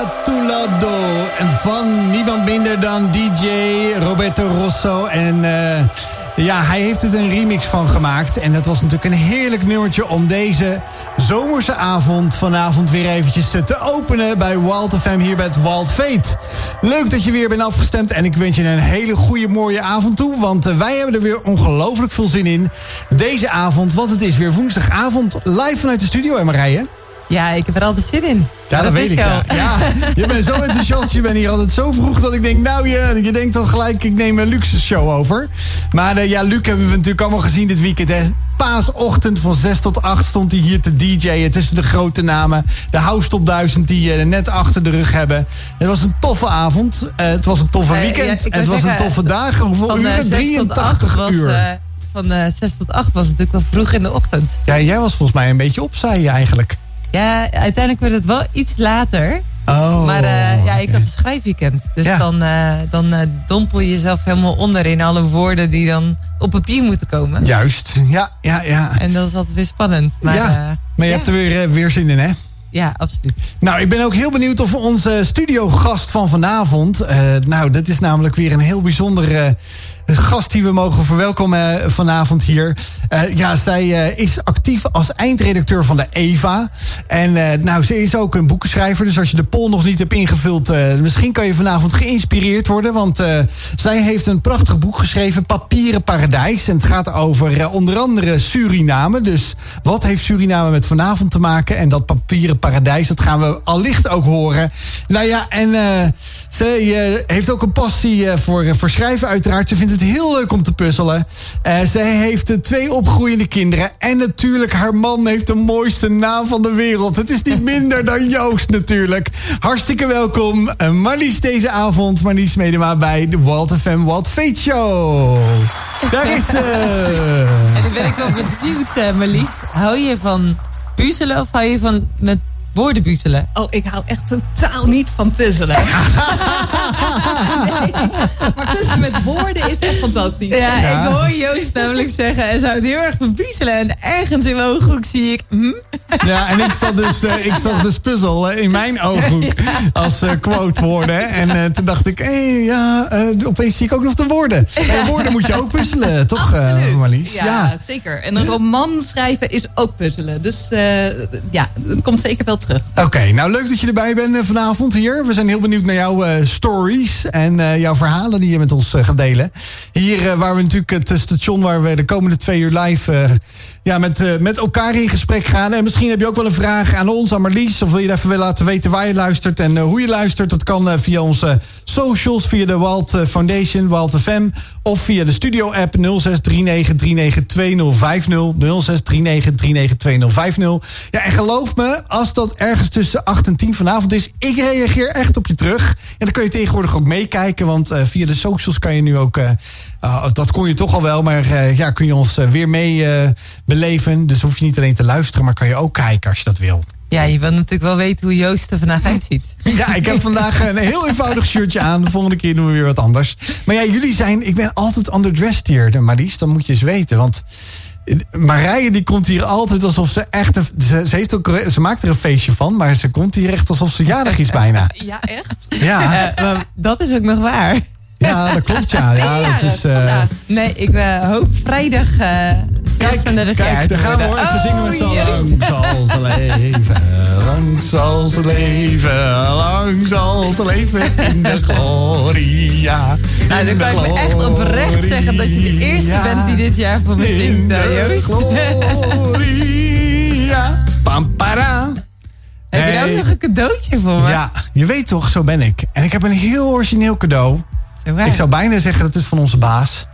Atulado. En van niemand minder dan DJ Roberto Rosso. En uh, ja, hij heeft het een remix van gemaakt. En dat was natuurlijk een heerlijk nummertje om deze zomerse avond vanavond weer eventjes te openen bij Wild FM hier bij het Wild Fate. Leuk dat je weer bent afgestemd en ik wens je een hele goede mooie avond toe. Want uh, wij hebben er weer ongelooflijk veel zin in deze avond. Want het is weer woensdagavond live vanuit de studio, hè Marije? Ja, ik heb er altijd zin in. Ja, dat, dat weet ik. Ja. ja. je bent zo enthousiast. Je bent hier altijd zo vroeg dat ik denk, nou je, je denkt dan gelijk, ik neem een luxe show over. Maar uh, ja, Luc hebben we natuurlijk allemaal gezien dit weekend. Hè. Paasochtend van 6 tot 8 stond hij hier te DJ'en tussen de grote namen. De House Top 1000 die uh, net achter de rug hebben. Het was een toffe avond. Uh, het was een toffe weekend. Uh, ja, het was zeggen, een toffe dag. Hoeveel uur? 83 uur. van 6 tot 8 was het natuurlijk wel vroeg in de ochtend. Ja, jij was volgens mij een beetje op, zei je eigenlijk. Ja, uiteindelijk werd het wel iets later. Oh, maar uh, ja, ik had een schrijfweekend. Dus ja. dan, uh, dan uh, dompel je jezelf helemaal onder in alle woorden die dan op papier moeten komen. Juist, ja, ja, ja. En dat is altijd weer spannend. Maar, ja. maar je hebt er weer, weer zin in, hè? Ja, absoluut. Nou, ik ben ook heel benieuwd of onze studiogast van vanavond... nou, dat is namelijk weer een heel bijzondere gast die we mogen verwelkomen vanavond hier. Uh, ja, zij uh, is actief als eindredacteur van de EVA. En uh, nou, ze is ook een boekenschrijver. Dus als je de poll nog niet hebt ingevuld... misschien kan je vanavond geïnspireerd worden. Want zij heeft een prachtig boek geschreven, Papieren Paradijs. En het gaat over onder andere Suriname. Dus wat heeft Suriname met vanavond te maken? En dat Papieren Paradijs, dat gaan we allicht ook horen. Nou ja, en ze heeft ook een passie voor, voor schrijven uiteraard. Ze vindt het heel leuk om te puzzelen. Uh, zij heeft twee opgroeiende kinderen. En natuurlijk, haar man heeft de mooiste naam van de wereld. Het is niet minder dan Joost natuurlijk. Hartstikke welkom. Uh, Marlies deze avond. Marlies Medema bij de Walt FM Walt Fate Show. Daar is ze. en dan ben ik wel benieuwd, uh, Marlies. Hou je van puzzelen of hou je van met woorden puzzelen? Oh, ik hou echt totaal niet van puzzelen. nee. Maar puzzelen met woorden is echt fantastisch. Ja, ja, ik hoor Joost namelijk zeggen... en zou het heel erg van puzzelen. En ergens in mijn ooghoek zie ik... Hm? Ja, en ik zat dus, uh, ik dus puzzel in mijn ooghoek als uh, quote woorden. En uh, toen dacht ik, hé, hey, ja, opeens zie ik ook nog de woorden. En woorden moet je ook puzzelen, toch Marlies? Ja, ja, zeker. En een roman schrijven is ook puzzelen. Dus ja, het komt zeker wel terug. Oké, nou leuk dat je erbij bent vanavond hier. We zijn heel benieuwd naar jouw stories en jouw verhalen die je met ons gaat delen. Hier waar we natuurlijk het station waar we de komende twee uur live ja, met, uh, met elkaar in gesprek gaan. En misschien heb je ook wel een vraag aan ons, aan Marlies. Of wil je even laten weten waar je luistert en uh, hoe je luistert. Dat kan uh, via onze socials, via de Walt Foundation, Walt FM. Of via de studio-app 0639392050. 0639392050. Ja, en geloof me, als dat ergens tussen 8 en 10 vanavond is... ik reageer echt op je terug. En dan kun je tegenwoordig ook meekijken. Want via de socials kan je nu ook... Uh, dat kon je toch al wel, maar uh, ja, kun je ons uh, weer mee beleven. Dus hoef je niet alleen te luisteren, maar kan je ook kijken als je dat wil. Ja, je wil natuurlijk wel weten hoe Joost er vandaag uitziet. Ja, ik heb vandaag een heel eenvoudig shirtje aan. De volgende keer doen we weer wat anders. Maar ja, jullie zijn... Ik ben altijd underdressed hier, Marlies. Dan moet je eens weten, want... Marije die komt hier altijd alsof ze echt... Een, ze, ze, heeft ook, ze maakt er een feestje van, maar ze komt hier echt alsof ze jarig is bijna. Ja, echt? Ja. dat is ook nog waar. Ja, dat klopt, ja. ja, dat is, uh... Nee, ik uh, hoop vrijdag uh, 36 kijk, jaar Kijk, daar gaan we hoor even oh, zingen met z'n Lang zal ze leven, lang zal ze leven, lang zal ze leven in de gloria. Nou, dan kan ik me echt oprecht zeggen dat je de eerste bent die dit jaar voor me zingt, Joost. gloria, pampara. Heb je ook nog een cadeautje voor me? Ja, je weet toch, zo ben ik. En ik heb een heel origineel cadeau. Ik zou bijna zeggen dat het is van onze baas.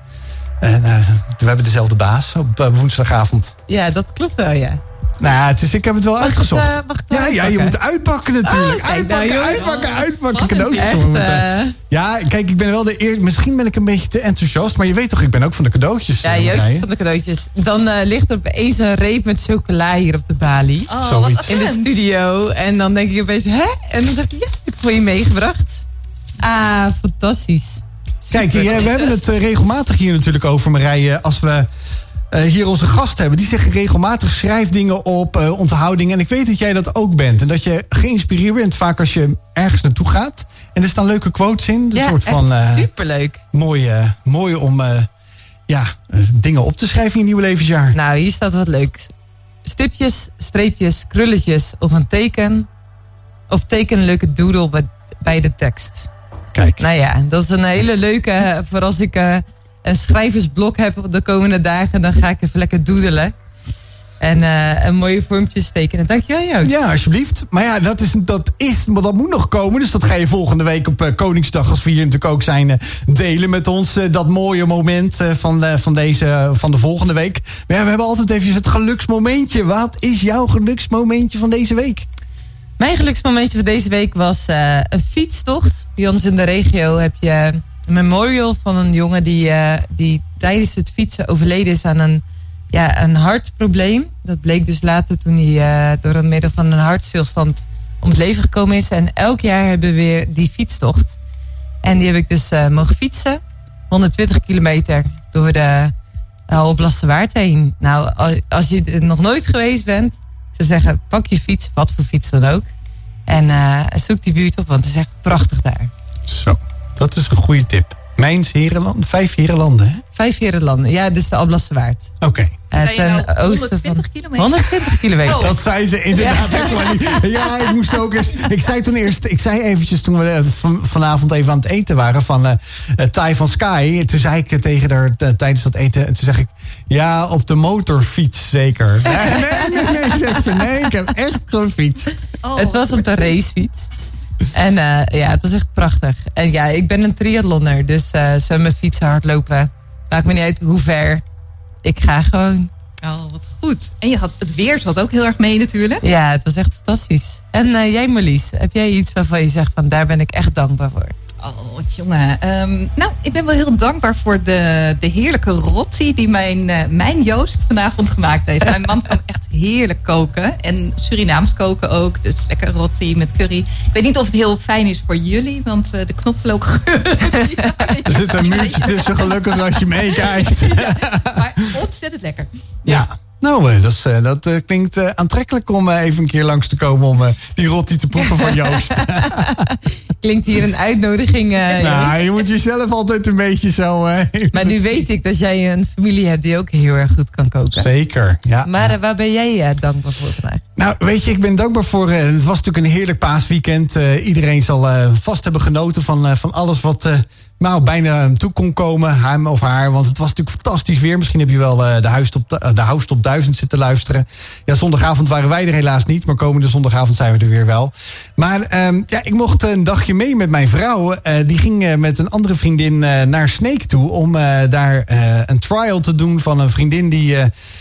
En uh, we hebben dezelfde baas op uh, woensdagavond. Ja, dat klopt wel, ja. Nou ja, het is, ik heb het wel mag uitgezocht. Het, uh, ja, uitpakken? ja, je moet uitpakken natuurlijk. Oh, uitpakken, nou, uitpakken, uitpakken, cadeautjes. Echt, ja, kijk, ik ben wel de eer. Misschien ben ik een beetje te enthousiast, maar je weet toch, ik ben ook van de cadeautjes. Ja, juist van de cadeautjes. Dan uh, ligt er opeens een reep met chocola hier op de balie. Oh, Zoiets. In de studio. En dan denk ik opeens, hè? En dan zegt hij, ja, ik heb voor je meegebracht. Ah, fantastisch. Kijk, we hebben het eh, regelmatig hier natuurlijk over, Marije. Als we hier onze gast hebben. Die zeggen regelmatig schrijfdingen op, uh, onthoudingen. En ik weet dat jij dat ook bent. En dat je geïnspireerd bent vaak als je ergens naartoe gaat. En er staan leuke quotes in. Een ja, soort van, uh, superleuk. Mooi, mooi om ja, dingen op te schrijven in je nieuwe levensjaar. Nou, hier staat wat leuks. Stipjes, streepjes, krulletjes of een teken. Of teken een leuke doodle bij, bij de tekst. Kijk. Nou ja, dat is een hele leuke. Voor als ik een schrijversblok heb de komende dagen, dan ga ik even lekker doedelen. En uh, een mooie vormpjes tekenen. Dankjewel Joost. Ja, alsjeblieft. Maar ja, dat, is, dat, is, maar dat moet nog komen. Dus dat ga je volgende week op uh, Koningsdag, als we hier natuurlijk ook zijn, uh, delen met ons. dat mooie moment van, van, deze, van de volgende week. Maar ja, we hebben altijd even het geluksmomentje. Wat is jouw geluksmomentje van deze week? Mijn geluksmomentje van deze week was een fietstocht. Bij ons in de regio heb je memorial van een jongen die, uh, die tijdens het fietsen overleden is aan een, ja, een hartprobleem. Dat bleek dus later toen hij uh, door het middel van een hartstilstand om het leven gekomen is. En elk jaar hebben we weer die fietstocht. En die heb ik dus mogen fietsen. 120 kilometer door de uh, Waard heen. Nou, als je nog nooit geweest bent, ze zeggen pak je fiets, wat voor fiets dan ook. En zoek die buurt op, want het is echt prachtig daar. Zo. Dat is een goede tip. Mijns Herenland, vijf Herenlanden, hè? Vijf Herenlanden, ja, dus de Alblasse Waard. Oké. Okay. Uh, ten nou oosten 120 van... kilometer? 120 kilometer. Oh. Dat zei ze inderdaad. Ja. ja, ik moest ook eerst... Ik zei toen eerst... Ik zei eventjes toen we uh, vanavond even aan het eten waren van uh, Thai van Sky. Toen zei ik tegen haar tijdens dat eten... Toen zeg ik... Ja, op de motorfiets zeker. nee, nee, nee, nee, zegt ze. Nee, ik heb echt gefietst. Oh. Het was op de racefiets. En uh, ja, het was echt prachtig. En ja, ik ben een triathlonner. Dus uh, zwemmen, fietsen, hardlopen. Maakt me niet uit hoe ver. Ik ga gewoon. Oh, wat goed. En je had, het weer zat ook heel erg mee natuurlijk. Ja, het was echt fantastisch. En uh, jij Marlies, heb jij iets waarvan je zegt van daar ben ik echt dankbaar voor? Oh, wat jongen. Um, nou, ik ben wel heel dankbaar voor de, de heerlijke rotti die mijn, uh, mijn Joost vanavond gemaakt heeft. mijn man kan echt heerlijk koken. En Surinaams koken ook. Dus lekker rotti met curry. Ik weet niet of het heel fijn is voor jullie, want uh, de knoflook. ja, er zit een muurtje tussen, gelukkig als je meekijkt. maar. Nou, eh, dat, eh, dat eh, klinkt aantrekkelijk om even een keer langs te komen om die rotti te proeven van Joost. klinkt hier een uitnodiging. nou, je moet jezelf altijd een beetje zo. maar nu weet ik dat jij een familie hebt die ook heel erg goed kan koken. Zeker, ja. Maar waar ben jij dankbaar voor vandaag? Nou, weet je, ik ben dankbaar voor. het was natuurlijk een heerlijk paasweekend. iedereen zal vast hebben genoten van, van alles wat nou, bijna toe kon komen, hem of haar. Want het was natuurlijk fantastisch weer. Misschien heb je wel uh, de, huis de House Top 1000 zitten luisteren. Ja, zondagavond waren wij er helaas niet. Maar komende zondagavond zijn we er weer wel. Maar um, ja, ik mocht een dagje mee met mijn vrouw. Uh, die ging met een andere vriendin naar Snake toe. Om daar een trial te doen van een vriendin die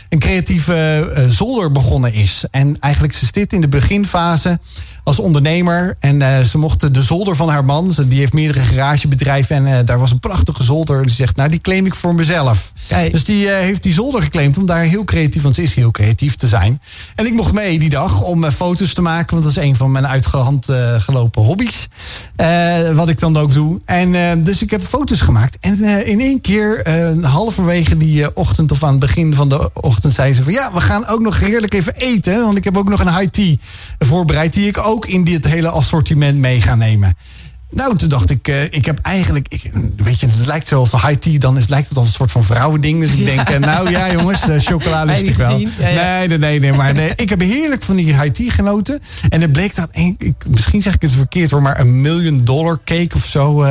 een creatieve zolder begonnen is. En eigenlijk ze zit in de beginfase als ondernemer. En uh, ze mochten de zolder van haar man, die heeft meerdere garagebedrijven. En uh, daar was een prachtige zolder. En ze zegt, nou die claim ik voor mezelf. Kijk. Dus die uh, heeft die zolder geclaimd om daar heel creatief, want ze is heel creatief te zijn. En ik mocht mee die dag om foto's te maken. Want dat is een van mijn uitgehand gelopen hobby's. wat ik dan ook doe. En dus ik heb foto's gemaakt. En in één keer, halverwege die ochtend of aan het begin van de ochtend, zei ze van ja, we gaan ook nog heerlijk even eten. Want ik heb ook nog een high tea voorbereid die ik ook ook in dit hele assortiment mee gaan nemen. Nou, toen dacht ik, uh, ik heb eigenlijk, ik, weet je, het lijkt zo of de high tea, dan is, lijkt het als een soort van vrouwending. Dus ik ja. denk, uh, nou ja jongens, uh, chocola lust ik wel. Ja, ja. Nee, nee, nee, maar nee. Ik heb heerlijk van die high tea genoten. En er bleek dat, een, ik, misschien zeg ik het verkeerd hoor, maar een million dollar cake of zo.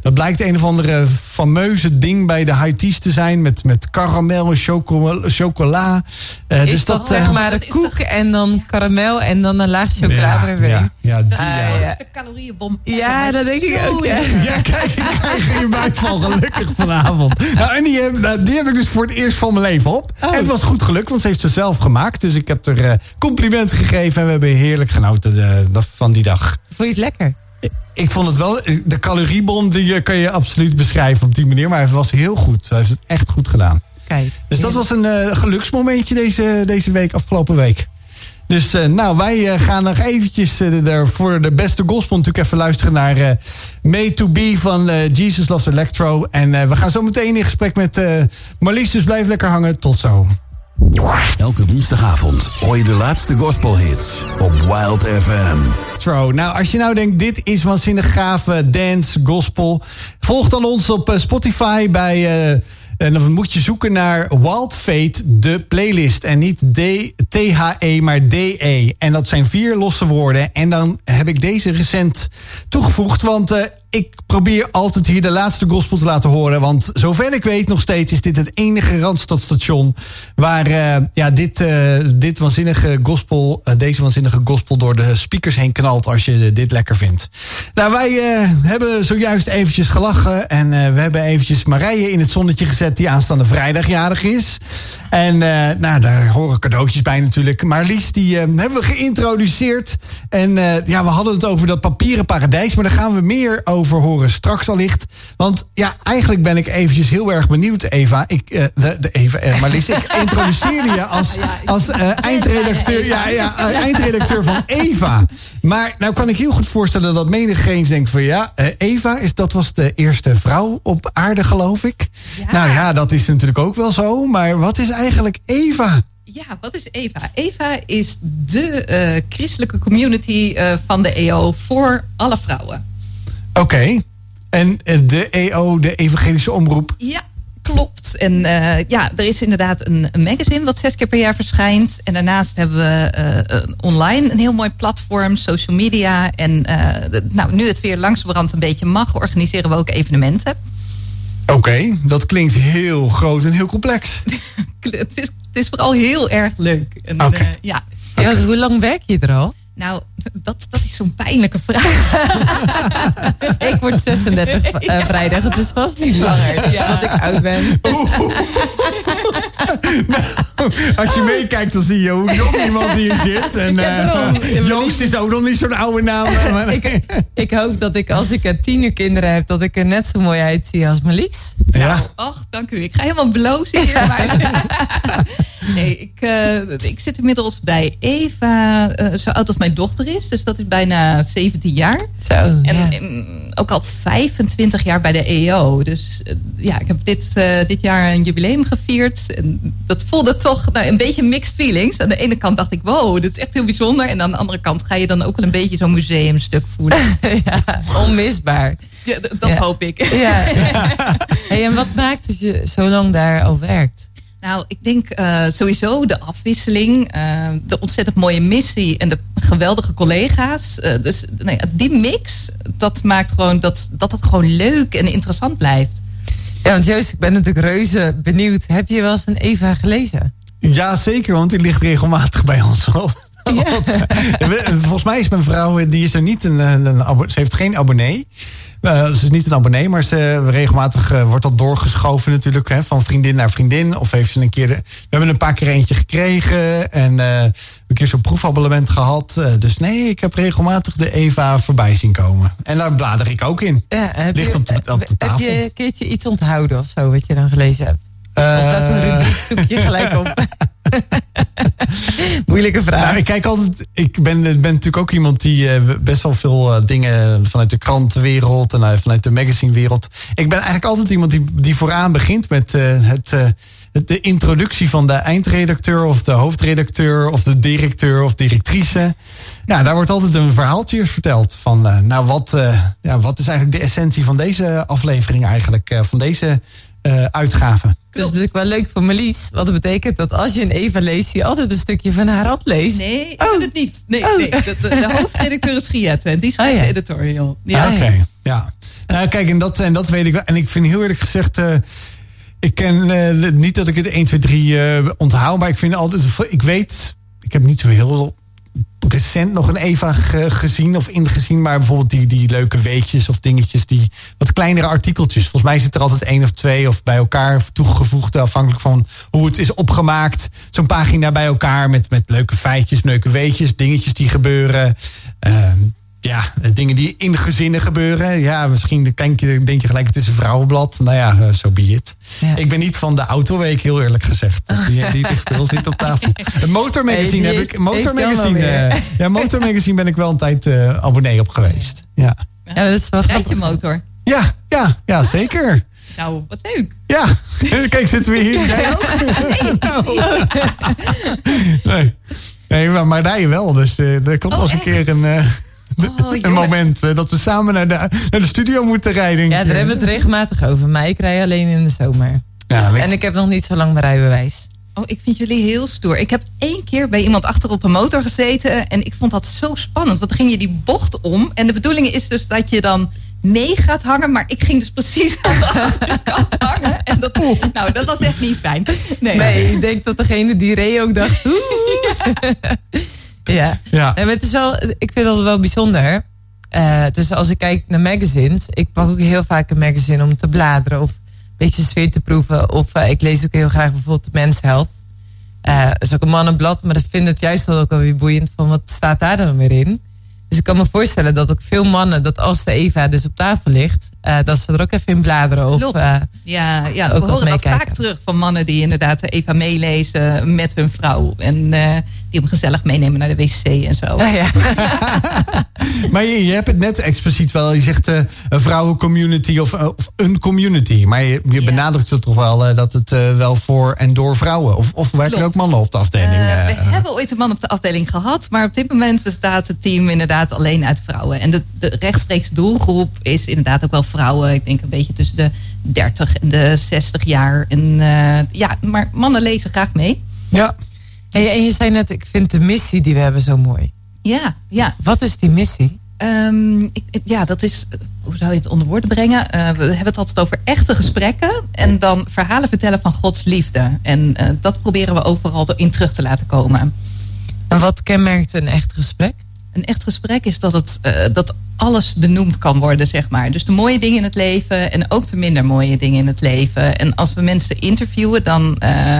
dat blijkt een of andere fameuze ding bij de high teas te zijn. Met, met karamel en chocola. chocola. is dus dat, zeg maar een koek en dan karamel en dan een laag chocolade erbij. Ja, ja, die, dat is de calorieënbom. Ja, dat denk ik ook. Ja, ja kijk, ik krijg je bijval gelukkig vanavond. Nou, en die heb, nou, die heb ik dus voor het eerst van mijn leven op. Oh. En het was goed gelukt, want ze heeft ze zelf gemaakt. Dus ik heb er uh, complimenten gegeven en we hebben heerlijk genoten de, de, van die dag. Vond je het lekker? Ik vond het wel, de caloriebom die eh, kan je absoluut beschrijven op die manier. Maar het was heel goed. Hij heeft het echt goed gedaan. Kijk. Dus dat was een uh, geluksmomentje deze, deze week, afgelopen week. Dus uh, nou, wij uh, gaan nog eventjes uh, voor de beste gospel natuurlijk even luisteren naar Made to Be van Jesus Loves Electro. En we gaan zo meteen in gesprek met Marlies, dus blijf lekker hangen. Tot zo. Elke woensdagavond hoor je de laatste gospelhits op Wild FM. Nou, als je nou denkt, dit is waanzinnig gave dance, gospel. Volg dan ons op Spotify bij... Uh, en dan moet je zoeken naar Wild Fate, de playlist. En niet D-T-H-E, maar D-E. En dat zijn vier losse woorden. En dan heb ik deze recent toegevoegd. Want uh, ik probeer altijd hier de laatste gospel te laten horen. Want zover ik weet nog steeds is dit het enige Randstadstation... waar uh, ja, dit, uh, dit waanzinnige gospel, uh, deze waanzinnige gospel door de speakers heen knalt... als je dit lekker vindt. Nou, wij hebben zojuist eventjes gelachen. En we hebben eventjes Marije in het zonnetje gezet... die aanstaande vrijdag jarig is. En nou, daar horen cadeautjes bij natuurlijk. Maar Lies, die hebben we geïntroduceerd. En ja, we hadden het over dat papieren paradijs... maar daar gaan we meer over over horen straks allicht. Want ja, eigenlijk ben ik eventjes heel erg benieuwd, Eva. Ik, uh, de, de Eva, uh, maar Lies, ik introduceerde je als, als uh, eindredacteur, ja, ja, eindredacteur van Eva. Maar nou kan ik heel goed voorstellen dat menigeen denkt van ja, Eva, is, dat was de eerste vrouw op aarde, geloof ik. Nou ja, dat is natuurlijk ook wel zo. Maar wat is eigenlijk Eva? Ja, wat is Eva? Eva is de christelijke community van de EO voor alle vrouwen. Oké. En de EO, de Evangelische Omroep? Ja, klopt. En uh, ja, er is inderdaad een, een, magazine wat zes keer per jaar verschijnt. En daarnaast hebben we uh, online een heel mooi platform, social media. En uh, nou, nu het weer langzamerhand een beetje mag, organiseren we ook evenementen. Oké, okay, dat klinkt heel groot en heel complex. het, is, het is vooral heel erg leuk. En, okay. ja. ja. hoe lang werk je er al? Nou, dat, dat is zo'n pijnlijke vraag. ik word 36 uh, vrijdag. Het is vast niet langer ja. dat ik oud ben. nou, als je meekijkt, dan zie je hoe jong iemand hier zit. En uh, Joost is ook nog niet zo'n oude naam. ik, ik, hoop dat ik, als ik uh, tiener kinderen heb, dat ik er net zo mooi uitzie als Malies. Ja. Nou, ach, dank u. Ik ga helemaal blozen hier. Maar... nee, ik, uh, ik zit inmiddels bij Eva, zo oud als mijn dochter is. Dus dat is bijna 17 jaar. Zo, en, en, ook al 25 jaar bij de EO. Dus uh, ja, ik heb dit, dit jaar een jubileum gevierd. En dat voelde toch nou, een beetje mixed feelings. Aan de ene kant dacht ik, wow, dit is echt heel bijzonder. En aan de andere kant ga je dan ook wel een beetje zo'n museumstuk voelen. ja, onmisbaar. Ja, dat ja. hoop ik. Ja. hey, en wat maakt dat je zo lang daar al werkt? Nou, ik denk uh, sowieso de afwisseling, uh, de ontzettend mooie missie en de geweldige collega's. Uh, dus nee, die mix, dat maakt gewoon dat, dat het gewoon leuk en interessant blijft. Ja, want Joost, ik ben natuurlijk reuze benieuwd. Heb je wel eens een Eva gelezen? Ja, zeker, want die ligt regelmatig bij ons op. Ja. Volgens mij is mijn vrouw, die is er niet een, een, een ze heeft geen abonnee. Uh, ze is niet een abonnee, maar ze, regelmatig uh, wordt dat doorgeschoven natuurlijk. Hè, van vriendin naar vriendin. Of heeft ze een keer... De, we hebben een paar keer eentje gekregen. En uh, een keer zo'n proefabonnement gehad. dus nee, ik heb regelmatig de Eva voorbij zien komen. En daar blader ik ook in. Ja, heb Ligt je, op, de, op de tafel. Heb je een keertje iets onthouden of zo, wat je dan gelezen hebt? of welke rubriek zoek je gelijk op? Moeilijke vraag. Nou, ik kijk altijd. Ik ben, ben natuurlijk ook iemand die uh, best wel veel uh, dingen vanuit de krantenwereld en uh, vanuit de magazinewereld. Ik ben eigenlijk altijd iemand die, die vooraan begint met het, de introductie van de eindredacteur of de hoofdredacteur of de directeur of directrice. Ja, daar wordt altijd een verhaaltje verteld van, nou, wat, ja, wat is eigenlijk de essentie van deze aflevering eigenlijk, van deze uitgave. Dat is natuurlijk wel leuk voor Marlies. Wat dat betekent dat als je een Eva leest, je altijd een stukje van haar hand leest. Nee, ik oh. het niet. Nee, oh. nee. De, de, hoofdredacteur is Giette en die schrijft oh, ja. de editorial. Ja. Ah, oké, ja. Nou, kijk, en dat, en dat weet ik wel. En ik vind heel eerlijk gezegd... Uh, ik ken uh, niet dat ik het 1, 2, 3 uh, onthoud, maar ik vind altijd... Ik weet, ik heb niet zo heel recent nog een Eva gezien of ingezien. Maar bijvoorbeeld die, die leuke weetjes of dingetjes. Die wat kleinere artikeltjes. Volgens mij zit er altijd één of twee of bij elkaar toegevoegd. Afhankelijk van hoe het is opgemaakt. Zo'n pagina bij elkaar met, met leuke feitjes, leuke weetjes. Dingetjes die gebeuren. Uh, ja, dingen die in gezinnen gebeuren. Ja, misschien denk je, denk je gelijk, het is een vrouwenblad. Nou ja, zo so be it. Ja. Ik ben niet van de autoweek, heel eerlijk gezegd. Dus die, die ligt bij ons niet op tafel. Het motormagazine Hey, heb ik. Motormagazine, eh, ja, motormagazine ben ik wel een tijd eh, abonnee op geweest. Ja, Ja, dat is wel je grappig. motor. ja, ja, ja zeker. Nou, wat leuk. Ja, kijk, zitten we hier. Jij ook? Nou. Nee, nee maar, maar rijden wel. Dus eh, er komt Oh, nog een echt? keer een, eh, Oh, een moment eh, dat we samen naar de, naar de studio moeten rijden. Ja, daar hebben we het regelmatig over. Maar ik rij alleen in de zomer. Ja, ik- En ik heb nog niet zo lang mijn rijbewijs. Oh, ik vind jullie heel stoer. Ik heb één keer bij iemand achter op een motor gezeten. En ik vond dat zo spannend. Want dan ging je die bocht om. En de bedoeling is dus dat je dan mee gaat hangen. Maar ik ging dus precies aan de achterkant hangen. En dat, nou, dat was echt niet fijn. Nee. Nee, ik denk dat degene die reed ook dacht... Oeh. ja. Ja. Nee, maar het is wel, ik vind dat wel bijzonder. Eh, dus als ik kijk naar magazines, ik pak ook heel vaak een magazine om te bladeren of een beetje sfeer te proeven. Of eh, ik lees ook heel graag bijvoorbeeld de Men's Health. Eh dat is ook een mannenblad, maar ik vind het juist wel ook wel weer boeiend van wat staat daar dan weer in. Dus ik kan me voorstellen dat ook veel mannen, dat als de Eva dus op tafel ligt, eh, dat ze er ook even in bladeren. Of, Klopt. eh, Ja, ja Ook we horen dat vaak terug van mannen die inderdaad even meelezen met hun vrouw. En eh, die hem gezellig meenemen naar de wc en zo. ja. Maar je, je hebt het net expliciet wel. Je zegt eh, een vrouwencommunity of, of een community. Maar je, je Ja. benadrukt het toch wel dat het eh, wel voor en door vrouwen. Of, of werken er ook mannen op de afdeling? We hebben ooit een man op de afdeling gehad, maar op dit moment bestaat het team inderdaad alleen uit vrouwen. En de, de rechtstreeks doelgroep is inderdaad ook wel vrouwen. Ik denk een beetje tussen de 30 en de 60 jaar. En eh, ja, maar mannen lezen graag mee. ja. Hey, en je zei net, ik vind de missie die we hebben zo mooi. Ja, ja. Wat is die missie? Ehm, ik, ja, dat is, hoe zou je het onder woorden brengen? Eh, we hebben het altijd over echte gesprekken en dan verhalen vertellen van Gods liefde. En eh, dat proberen we overal in terug te laten komen. En wat kenmerkt een echt gesprek? Een echt gesprek is dat, het, eh, dat alles benoemd kan worden, zeg maar. Dus de mooie dingen in het leven en ook de minder mooie dingen in het leven. En als we mensen interviewen, dan eh,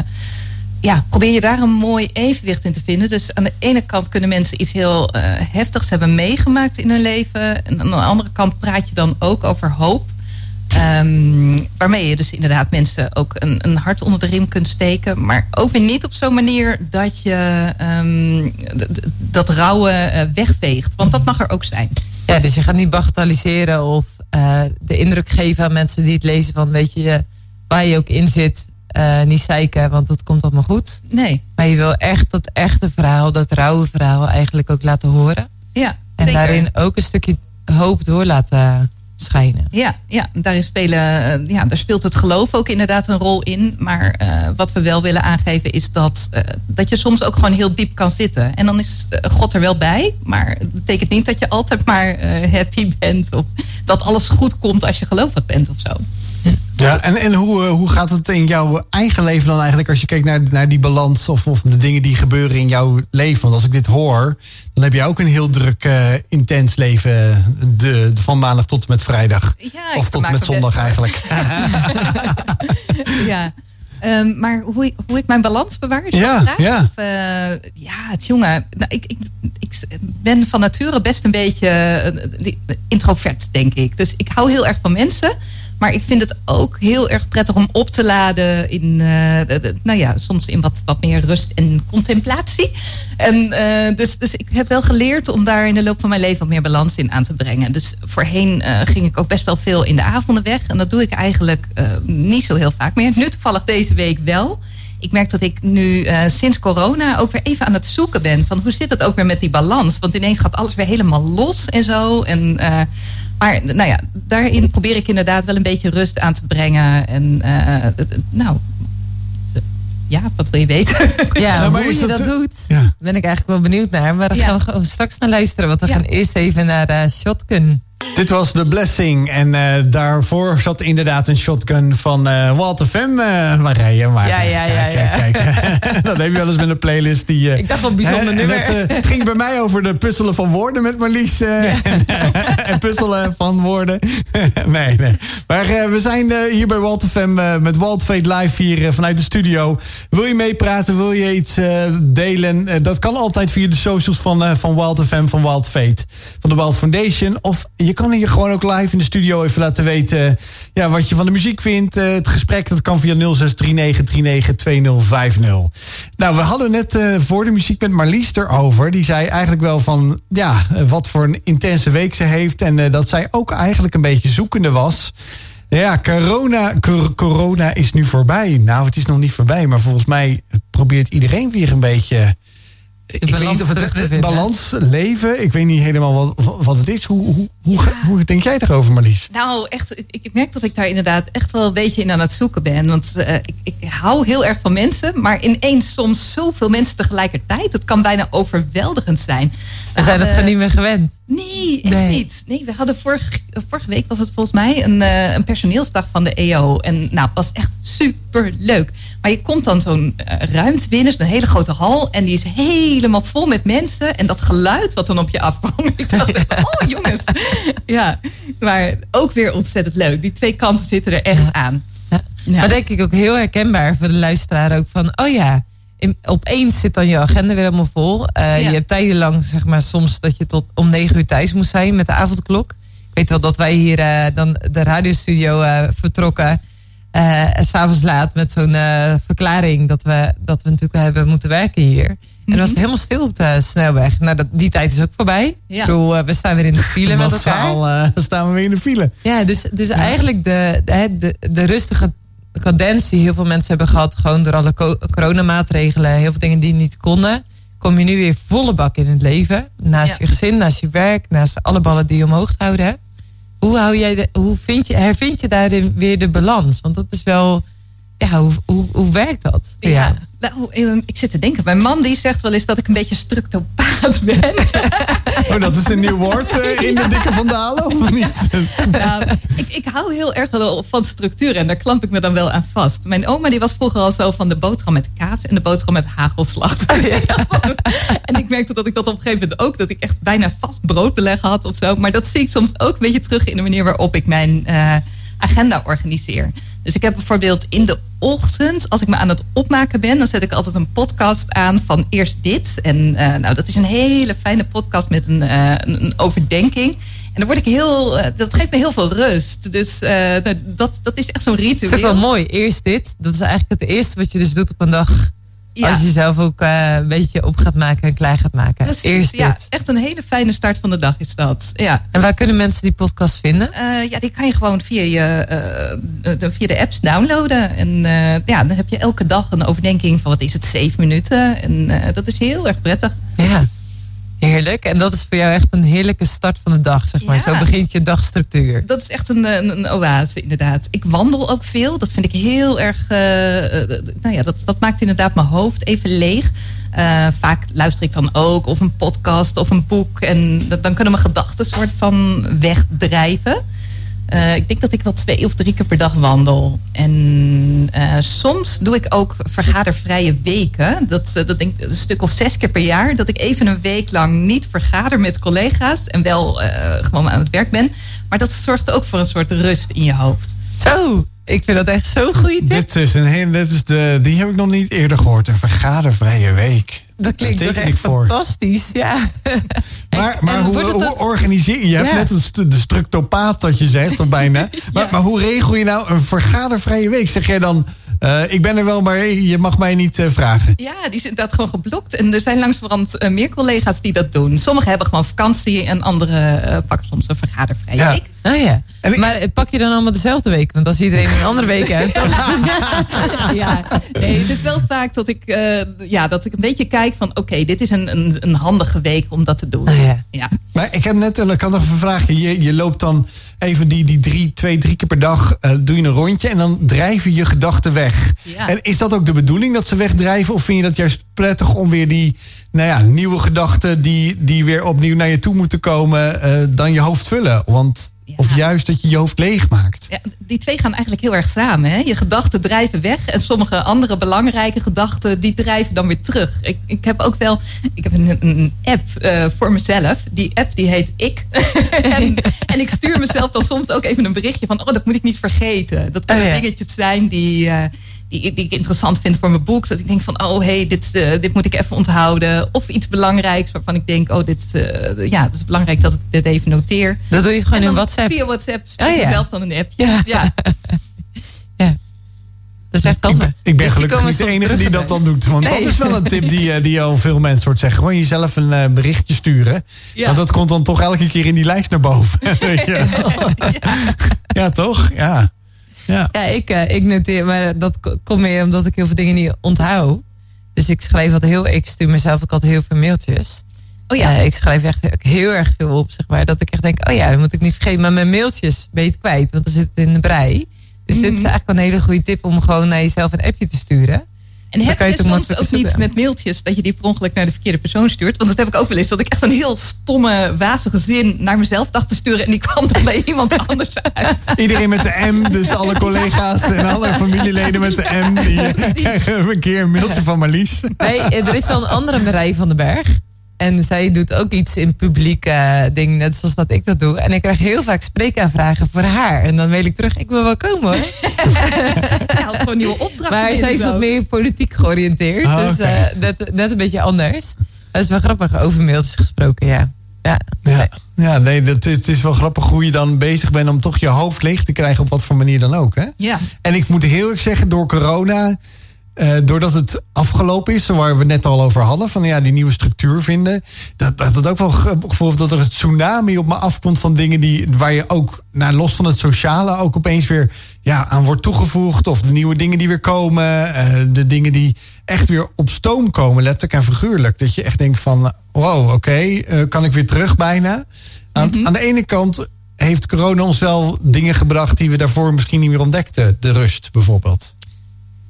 ja, probeer je daar een mooi evenwicht in te vinden. Dus aan de ene kant kunnen mensen iets heel eh, heftigs hebben meegemaakt in hun leven. En aan de andere kant praat je dan ook over hoop. Ehm, waarmee je dus inderdaad mensen ook een, een hart onder de riem kunt steken. Maar ook weer niet op zo'n manier dat je ehm, dat rouwen eh, wegveegt. Want dat mag er ook zijn. Ja, dus je gaat niet bagatelliseren of eh, de indruk geven aan mensen die het lezen van weet je waar je ook in zit, eh, niet zeiken, want dat komt allemaal goed. Nee, Maar je wil echt dat echte verhaal, dat rauwe verhaal eigenlijk ook laten horen. ja, En zeker. daarin ook een stukje hoop door laten schijnen. Ja, ja, daarin spelen, eh, ja, daar speelt het geloof ook inderdaad een rol in. Maar eh, wat we wel willen aangeven is dat, eh, dat je soms ook gewoon heel diep kan zitten. En dan is God er wel bij. Maar het betekent niet dat je altijd maar happy bent. Of dat alles goed komt als je gelovig bent of zo. Ja, en, en hoe, eh, hoe gaat het in jouw eigen leven dan eigenlijk als je kijkt naar, naar die balans of, of de dingen die gebeuren in jouw leven? Want als ik dit hoor, dan heb jij ook een heel druk, eh, intens leven de, de- van maandag tot en met vrijdag. Ja, of tot en met me zondag best, eigenlijk. ja. Ehm, maar hoe, hoe ik mijn balans bewaar? Ja, vraag? ja. Of, eh, ja, het jongen. Nou, ik, ik, ik ben van nature best een beetje introvert, denk ik. Dus ik hou heel erg van mensen. Maar ik vind het ook heel erg prettig om op te laden in, eh, nou ja, soms in wat, wat meer rust en contemplatie. En eh, dus, dus ik heb wel geleerd om daar in de loop van mijn leven wat meer balans in aan te brengen. Dus voorheen eh, ging ik ook best wel veel in de avonden weg. En dat doe ik eigenlijk niet zo heel vaak meer. Nu toevallig deze week wel. Ik merk dat ik nu sinds corona ook weer even aan het zoeken ben. Van hoe zit het ook weer met die balans? Want ineens gaat alles weer helemaal los en zo. En, maar nou ja, daarin probeer ik inderdaad wel een beetje rust aan te brengen. En eh, nou, ja, wat wil je weten? Ja, Nou, maar hoe je dat- dat doet, Ja. ben ik eigenlijk wel benieuwd naar. Maar daar Ja. gaan we gewoon straks naar luisteren. Want we Ja. gaan eerst even naar eh, Shotgun. Dit was The Blessing. En eh, daarvoor zat inderdaad een shotgun van eh Walter Fem. eh je maar. Ja, ja, ja, Kijk, kijk, kijk. dat heb je wel eens met een playlist die... eh, Ik dacht wel bijzonder hè, nummer. Het eh, ging bij mij over de puzzelen van woorden met Marlies. eh, en, en puzzelen van woorden. nee, nee. Maar uh, we zijn uh, hier bij Walt FM uh, met Walt Fate Live hier vanuit de studio. Wil je meepraten? Wil je iets delen? dat kan altijd via de socials van, van Wild FM, van Wild Fate. Van de Wild Foundation. Of je kan hier gewoon ook live in de studio even laten weten... Ja, wat je van de muziek vindt. het gesprek dat kan via 0639392050. Nou, we hadden net voor de muziek met Marlies erover. Die zei eigenlijk wel van... Ja, wat voor een intense week ze heeft. En dat zij ook eigenlijk een beetje zoekende was. Ja, corona, corona is nu voorbij. Nou, het is nog niet voorbij, maar volgens mij probeert iedereen weer een beetje ik weet niet of het balans leven. Ik weet niet helemaal wat, wat het is. Hoe, hoe, hoe, hoe, denk jij erover, Marlies? Nou, echt, ik, merk dat ik daar inderdaad echt wel een beetje in aan het zoeken ben. Want uh, ik, ik, hou heel erg van mensen, maar ineens soms zoveel mensen tegelijkertijd. Het kan bijna overweldigend zijn. We zijn het gewoon niet meer gewend. Nee, echt nee. niet. Nee, we hadden vorige, vorige week was het volgens mij een, uh, een personeelsdag van de EO. En nou, was echt super leuk. Maar je komt dan zo'n uh, ruimte binnen, een hele grote hal. En die is helemaal vol met mensen. En dat geluid wat dan op je afkwam. Ik dacht, oh jongens. Ja, maar ook weer ontzettend leuk. Die twee kanten zitten er echt aan. Ja. Maar denk ik ook heel herkenbaar voor de luisteraar ook van, oh ja, opeens zit dan je agenda weer helemaal vol. Uh, Je hebt tijdenlang, zeg maar, soms dat je tot om negen uur thuis moest zijn met de avondklok. Ik weet wel dat wij hier uh, dan de radiostudio uh, vertrokken. Uh, s'avonds laat met zo'n uh, verklaring dat we, dat we natuurlijk hebben moeten werken hier. En dan was het mhm. helemaal stil op de snelweg. Nou, dat, die tijd is ook voorbij. Ja. Ik bedoel, uh, we staan weer in de file met elkaar. staan we weer in de file. Ja, dus, dus eigenlijk de, de, de, de rustige cadens die heel veel mensen hebben gehad, gewoon door alle coronamaatregelen, heel veel dingen die niet konden, kom je nu weer volle bak in het leven. Naast je gezin, naast je werk, naast alle ballen die je omhoog houden hoe, hou jij de, hoe vind je, hervind je daarin weer de balans? Want dat is wel, ja, hoe, hoe, hoe werkt dat? Ja, nou, ik zit te denken. Mijn man die zegt wel eens dat ik een beetje structopaat ben. Oh, dat is een nieuw woord uh, in de dikke vandalen, of niet? Nou, ik, ik hou heel erg van structuur en daar klamp ik me dan wel aan vast. Mijn oma die was vroeger al zo van de boterham met kaas en de boterham met hagelslag. en ik merkte dat ik dat op een gegeven moment ook, dat ik echt bijna vast broodbeleg had of zo. Maar dat zie ik soms ook een beetje terug in de manier waarop ik mijn uh, agenda organiseer. Dus ik heb bijvoorbeeld in de ochtend, als ik me aan het opmaken ben, dan zet ik altijd een podcast aan van eerst dit. En uh, nou, dat is een hele fijne podcast met een, uh, een overdenking. En dan word ik heel, uh, dat geeft me heel veel rust. Dus nou, dat, dat is echt zo'n ritueel. Dat is ook wel mooi. Eerst dit. Dat is eigenlijk het eerste wat je dus doet op een dag ja. Als je zelf ook uh, een beetje op gaat maken en klaar gaat maken. Precies, Eerst ja, echt een hele fijne start van de dag is dat. Ja. En waar kunnen mensen die podcast vinden? Uh, ja, die kan je gewoon via, je, uh, de, via de apps downloaden. En ja, dan heb je elke dag een overdenking van wat is het, zeven minuten. En dat is heel erg prettig. Ja. Heerlijk. En dat is voor jou echt een heerlijke start van de dag, zeg maar. Zo begint je dagstructuur. Dat is echt een, een, een, oase, inderdaad. Ik wandel ook veel. Dat vind ik heel erg... Uh, nou ja, dat, dat maakt inderdaad mijn hoofd even leeg. Uh, vaak luister ik dan ook of een podcast of een boek. En dan kunnen mijn gedachten soort van wegdrijven. Uh, ik denk dat ik wel twee of drie keer per dag wandel. En uh, soms doe ik ook vergadervrije weken. Dat, uh, dat denk ik een stuk of zes keer per jaar. Dat ik even een week lang niet vergader met collega's. En wel gewoon aan het werk ben. Maar dat zorgt ook voor een soort rust in je hoofd. Zo, ik vind dat echt zo'n goede tip. Dit is een hele, dit is de, die heb ik nog niet eerder gehoord. Een vergadervrije week. Dat klinkt toch echt fantastisch, ja. Maar, maar hoe, hoe organiseer je? Je hebt net de structopaat dat je zegt, of bijna. Maar, maar hoe regel je nou een vergadervrije week? Zeg jij dan, uh, ik ben er wel, maar je mag mij niet uh, vragen. Ja, die is inderdaad gewoon geblokt. En er zijn langzamerhand uh, meer collega's die dat doen. Sommigen hebben gewoon vakantie en anderen pakken soms een vergadervrije ja. week. Oh ja. maar pak je dan allemaal dezelfde week? Want als iedereen een andere week heeft. ja, nee, het is wel vaak dat ik, ja, dat ik een beetje kijk van... oké, dit is een, een, een, handige week om dat te doen. Oh ja. ja. Maar ik heb net, ik had nog een vraag. Je, je loopt dan even die, die drie, twee, drie keer per dag uh, doe je een rondje en dan drijven je gedachten weg. Ja. En is dat ook de bedoeling dat ze wegdrijven? Of vind je dat juist prettig om weer die nou ja, nieuwe gedachten die, die weer opnieuw naar je toe moeten komen, uh, dan je hoofd vullen? Want ja. Of juist dat je je hoofd leeg maakt? Ja, die twee gaan eigenlijk heel erg samen. Hè? Je gedachten drijven weg en sommige andere belangrijke gedachten die drijven dan weer terug. Ik, ik heb ook wel, ik heb een, een app uh, voor mezelf. Die app die heet Ik. en, en, ik stuur mezelf dan soms ook even een berichtje van, oh dat moet ik niet vergeten. Dat kunnen oh, ja. dingetjes zijn die... Uh, die, die, ik interessant vind voor mijn boek. Dat ik denk van, oh hey, dit, uh, dit moet ik even onthouden. Of iets belangrijks waarvan ik denk, oh, dit, uh, ja, het is belangrijk dat ik dit even noteer. Dat doe je gewoon in WhatsApp? Via WhatsApp stuur oh, ja. zelf dan een appje. Ja. ja. ja. Dat is echt handig. Ik, ik ben dus gelukkig niet de enige die dat dan doet. Want nee. dat is wel een tip die, uh, die al veel mensen hoort zeggen. Gewoon jezelf een uh, berichtje sturen. Ja. Want dat komt dan toch elke keer in die lijst naar boven. ja. ja. toch? Ja. Ja, ja ik, uh, ik noteer, maar dat komt meer omdat ik heel veel dingen niet onthoud. Dus ik schrijf altijd heel, ik stuur mezelf ook altijd heel veel mailtjes. Oh ja. Uh, ik schrijf echt heel erg veel op, zeg maar. Dat ik echt denk, oh ja, dat moet ik niet vergeten. Maar mijn mailtjes ben je het kwijt, want dan zit het in de brei. Dus mm -hmm. dit is mhm. eigenlijk een hele goede tip om gewoon naar jezelf een appje te sturen. En heb je, soms ook niet met mailtjes dat je die per ongeluk naar de verkeerde persoon stuurt? Want dat heb ik ook wel eens. Dat ik echt een heel stomme, wazige zin naar mezelf dacht te sturen. En die kwam dan bij iemand anders uit. Iedereen met de M, dus alle collega's en alle familieleden met de M. Die krijgen een keer een mailtje van Marlies. Nee, er is wel een andere Marij van den Berg. En zij doet ook iets in publiek uh, ding, net zoals dat ik dat doe. En ik krijg heel vaak spreekaanvragen voor haar. En dan mail ik terug, ik wil wel komen hoor. ja, gewoon nieuwe opdrachten. Maar zij is wat meer politiek georiënteerd. Ah, dus uh, net, net een beetje anders. Dat is wel grappig, over mailtjes gesproken, ja. Ja, ja, ja nee, dat, het is wel grappig hoe je dan bezig bent om toch je hoofd leeg te krijgen op wat voor manier dan ook. Hè? Ja. En ik moet heel erg zeggen, door corona uh, doordat het afgelopen is, waar we net al over hadden, van ja, die nieuwe structuur vinden. Dat, dat, dat ook wel gevoel dat er een tsunami op me afkomt van dingen die, waar je ook, nou, los van het sociale, ook opeens weer ja, aan wordt toegevoegd. Of de nieuwe dingen die weer komen. Uh, de dingen die echt weer op stoom komen, letterlijk en figuurlijk. Dat je echt denkt van, wow, oké, okay, uh, kan ik weer terug bijna. Aan, mm -hmm. aan de ene kant heeft corona ons wel dingen gebracht die we daarvoor misschien niet meer ontdekten. De rust bijvoorbeeld.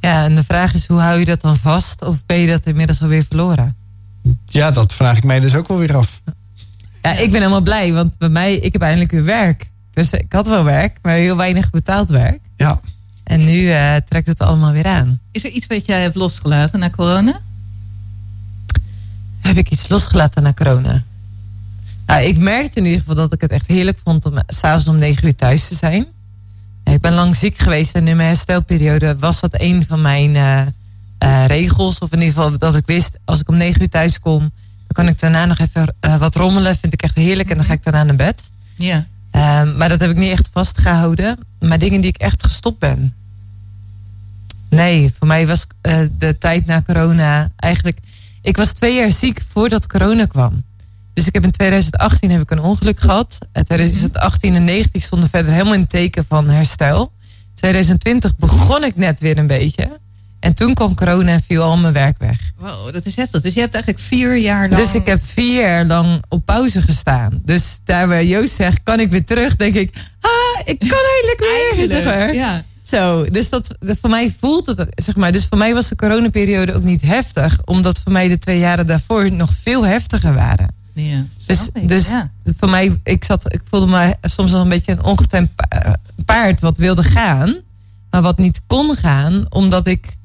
Ja, en de vraag is, hoe hou je dat dan vast? Of ben je dat inmiddels alweer verloren? Ja, dat vraag ik mij dus ook wel weer af. Ja, ik ben helemaal blij, want bij mij, ik heb eindelijk weer werk. Dus ik had wel werk, maar heel weinig betaald werk. Ja. En nu uh, trekt het allemaal weer aan. Is er iets wat jij hebt losgelaten na corona? Heb ik iets losgelaten na corona? Nou, ik merkte in ieder geval dat ik het echt heerlijk vond om s'avonds om negen uur thuis te zijn. Ik ben lang ziek geweest en in mijn herstelperiode was dat een van mijn uh, uh, regels. Of in ieder geval dat ik wist, als ik om negen uur thuis kom, dan kan ik daarna nog even uh, wat rommelen. Vind ik echt heerlijk en dan ga ik daarna naar bed. Ja. Ehm, maar dat heb ik niet echt vastgehouden. Maar dingen die ik echt gestopt ben. Nee, voor mij was de tijd na corona eigenlijk... Ik was twee jaar ziek voordat corona kwam. Dus ik heb in 2018 heb ik een ongeluk gehad. In 2018 en 19 stonden verder helemaal in teken van herstel. 2020 begon ik net weer een beetje. En toen kwam corona en viel al mijn werk weg. Wow, dat is heftig. Dus je hebt eigenlijk vier jaar lang... Dus ik heb vier jaar lang op pauze gestaan. Dus daar waar Joost zegt, kan ik weer terug? Denk ik, ah, ik kan eindelijk weer. Zeg maar. ja. Zo, dus dat, voor mij voelt het, zeg maar. Dus voor mij was de coronaperiode ook niet heftig. Omdat voor mij de twee jaren daarvoor nog veel heftiger waren. Ja, dus dus voor mij, ik, zat, ik voelde me soms nog een beetje een ongetemd paard wat wilde gaan, maar wat niet kon gaan, omdat ik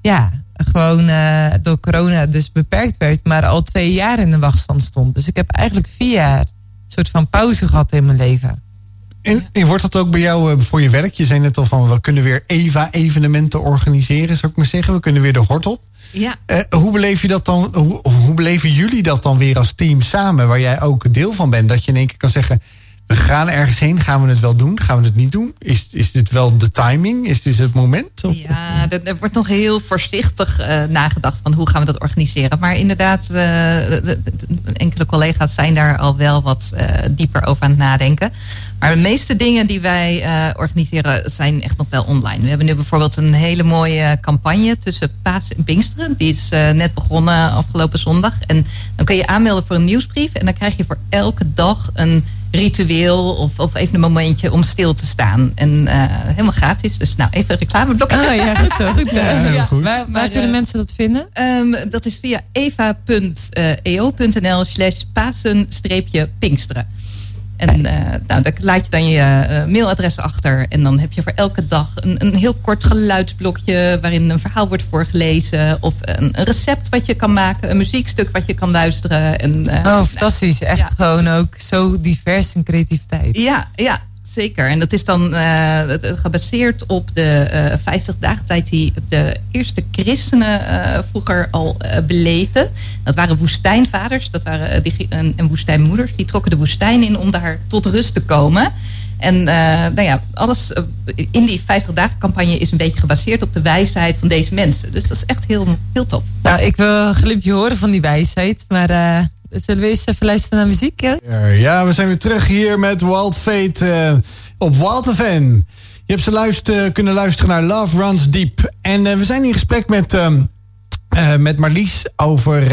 ja, gewoon uh, door corona dus beperkt werd, maar al twee jaar in de wachtstand stond. Dus ik heb eigenlijk vier jaar een soort van pauze gehad in mijn leven. En, en, wordt dat ook bij jou uh, voor je werk? Je zei net al van we kunnen weer EVA-evenementen organiseren, zou ik maar zeggen. We kunnen weer de hort op. Ja. Uh, hoe beleef je dat dan? Hoe, hoe beleven jullie dat dan weer als team samen, waar jij ook deel van bent? Dat je in één keer kan zeggen: we gaan ergens heen, gaan we het wel doen? Gaan we het niet doen? Is, is dit wel de timing? Is dit het moment? Ja, er, wordt nog heel voorzichtig uh, nagedacht van hoe gaan we dat organiseren. Maar inderdaad, de, de, de, enkele collega's zijn daar al wel wat uh, dieper over aan het nadenken. Maar de meeste dingen die wij organiseren zijn echt nog wel online. We hebben nu bijvoorbeeld een hele mooie campagne tussen Paas en Pinksteren. Die is net begonnen afgelopen zondag. En dan kun je aanmelden voor een nieuwsbrief. En dan krijg je voor elke dag een ritueel of, of even een momentje om stil te staan. En uh, helemaal gratis. Dus nou, even een reclameblok. Oh ja, goed zo. Goed zo. Ja, ja. Goed. Waar, waar kunnen uh, mensen dat vinden? Um, dat is via eva.eo.nl slash pasen-pinksteren. En uh, nou, daar laat je dan je uh, mailadres achter. En dan heb je voor elke dag een, een heel kort geluidsblokje waarin een verhaal wordt voorgelezen. Of een, een, recept wat je kan maken, een muziekstuk wat je kan luisteren. En, uh, oh, fantastisch. Echt ja. gewoon ook zo divers in creativiteit. Ja, ja. Zeker. En dat is dan uh, gebaseerd op de uh, 50 dagen tijd die de eerste christenen uh, vroeger al beleefden. Dat waren woestijnvaders, dat waren en, woestijnmoeders. Die trokken de woestijn in om daar tot rust te komen. En nou ja, alles in die 50 dagen campagne is een beetje gebaseerd op de wijsheid van deze mensen. Dus dat is echt heel, heel tof. Nou, ik wil een glimpje horen van die wijsheid, maar Zullen we eens even luisteren naar muziek? Hè? Ja, we zijn weer terug hier met Wild Fate uh, op Wild FM. Je hebt ze luister, kunnen luisteren naar Love Runs Deep. En we zijn in gesprek met, uh, met Marlies over...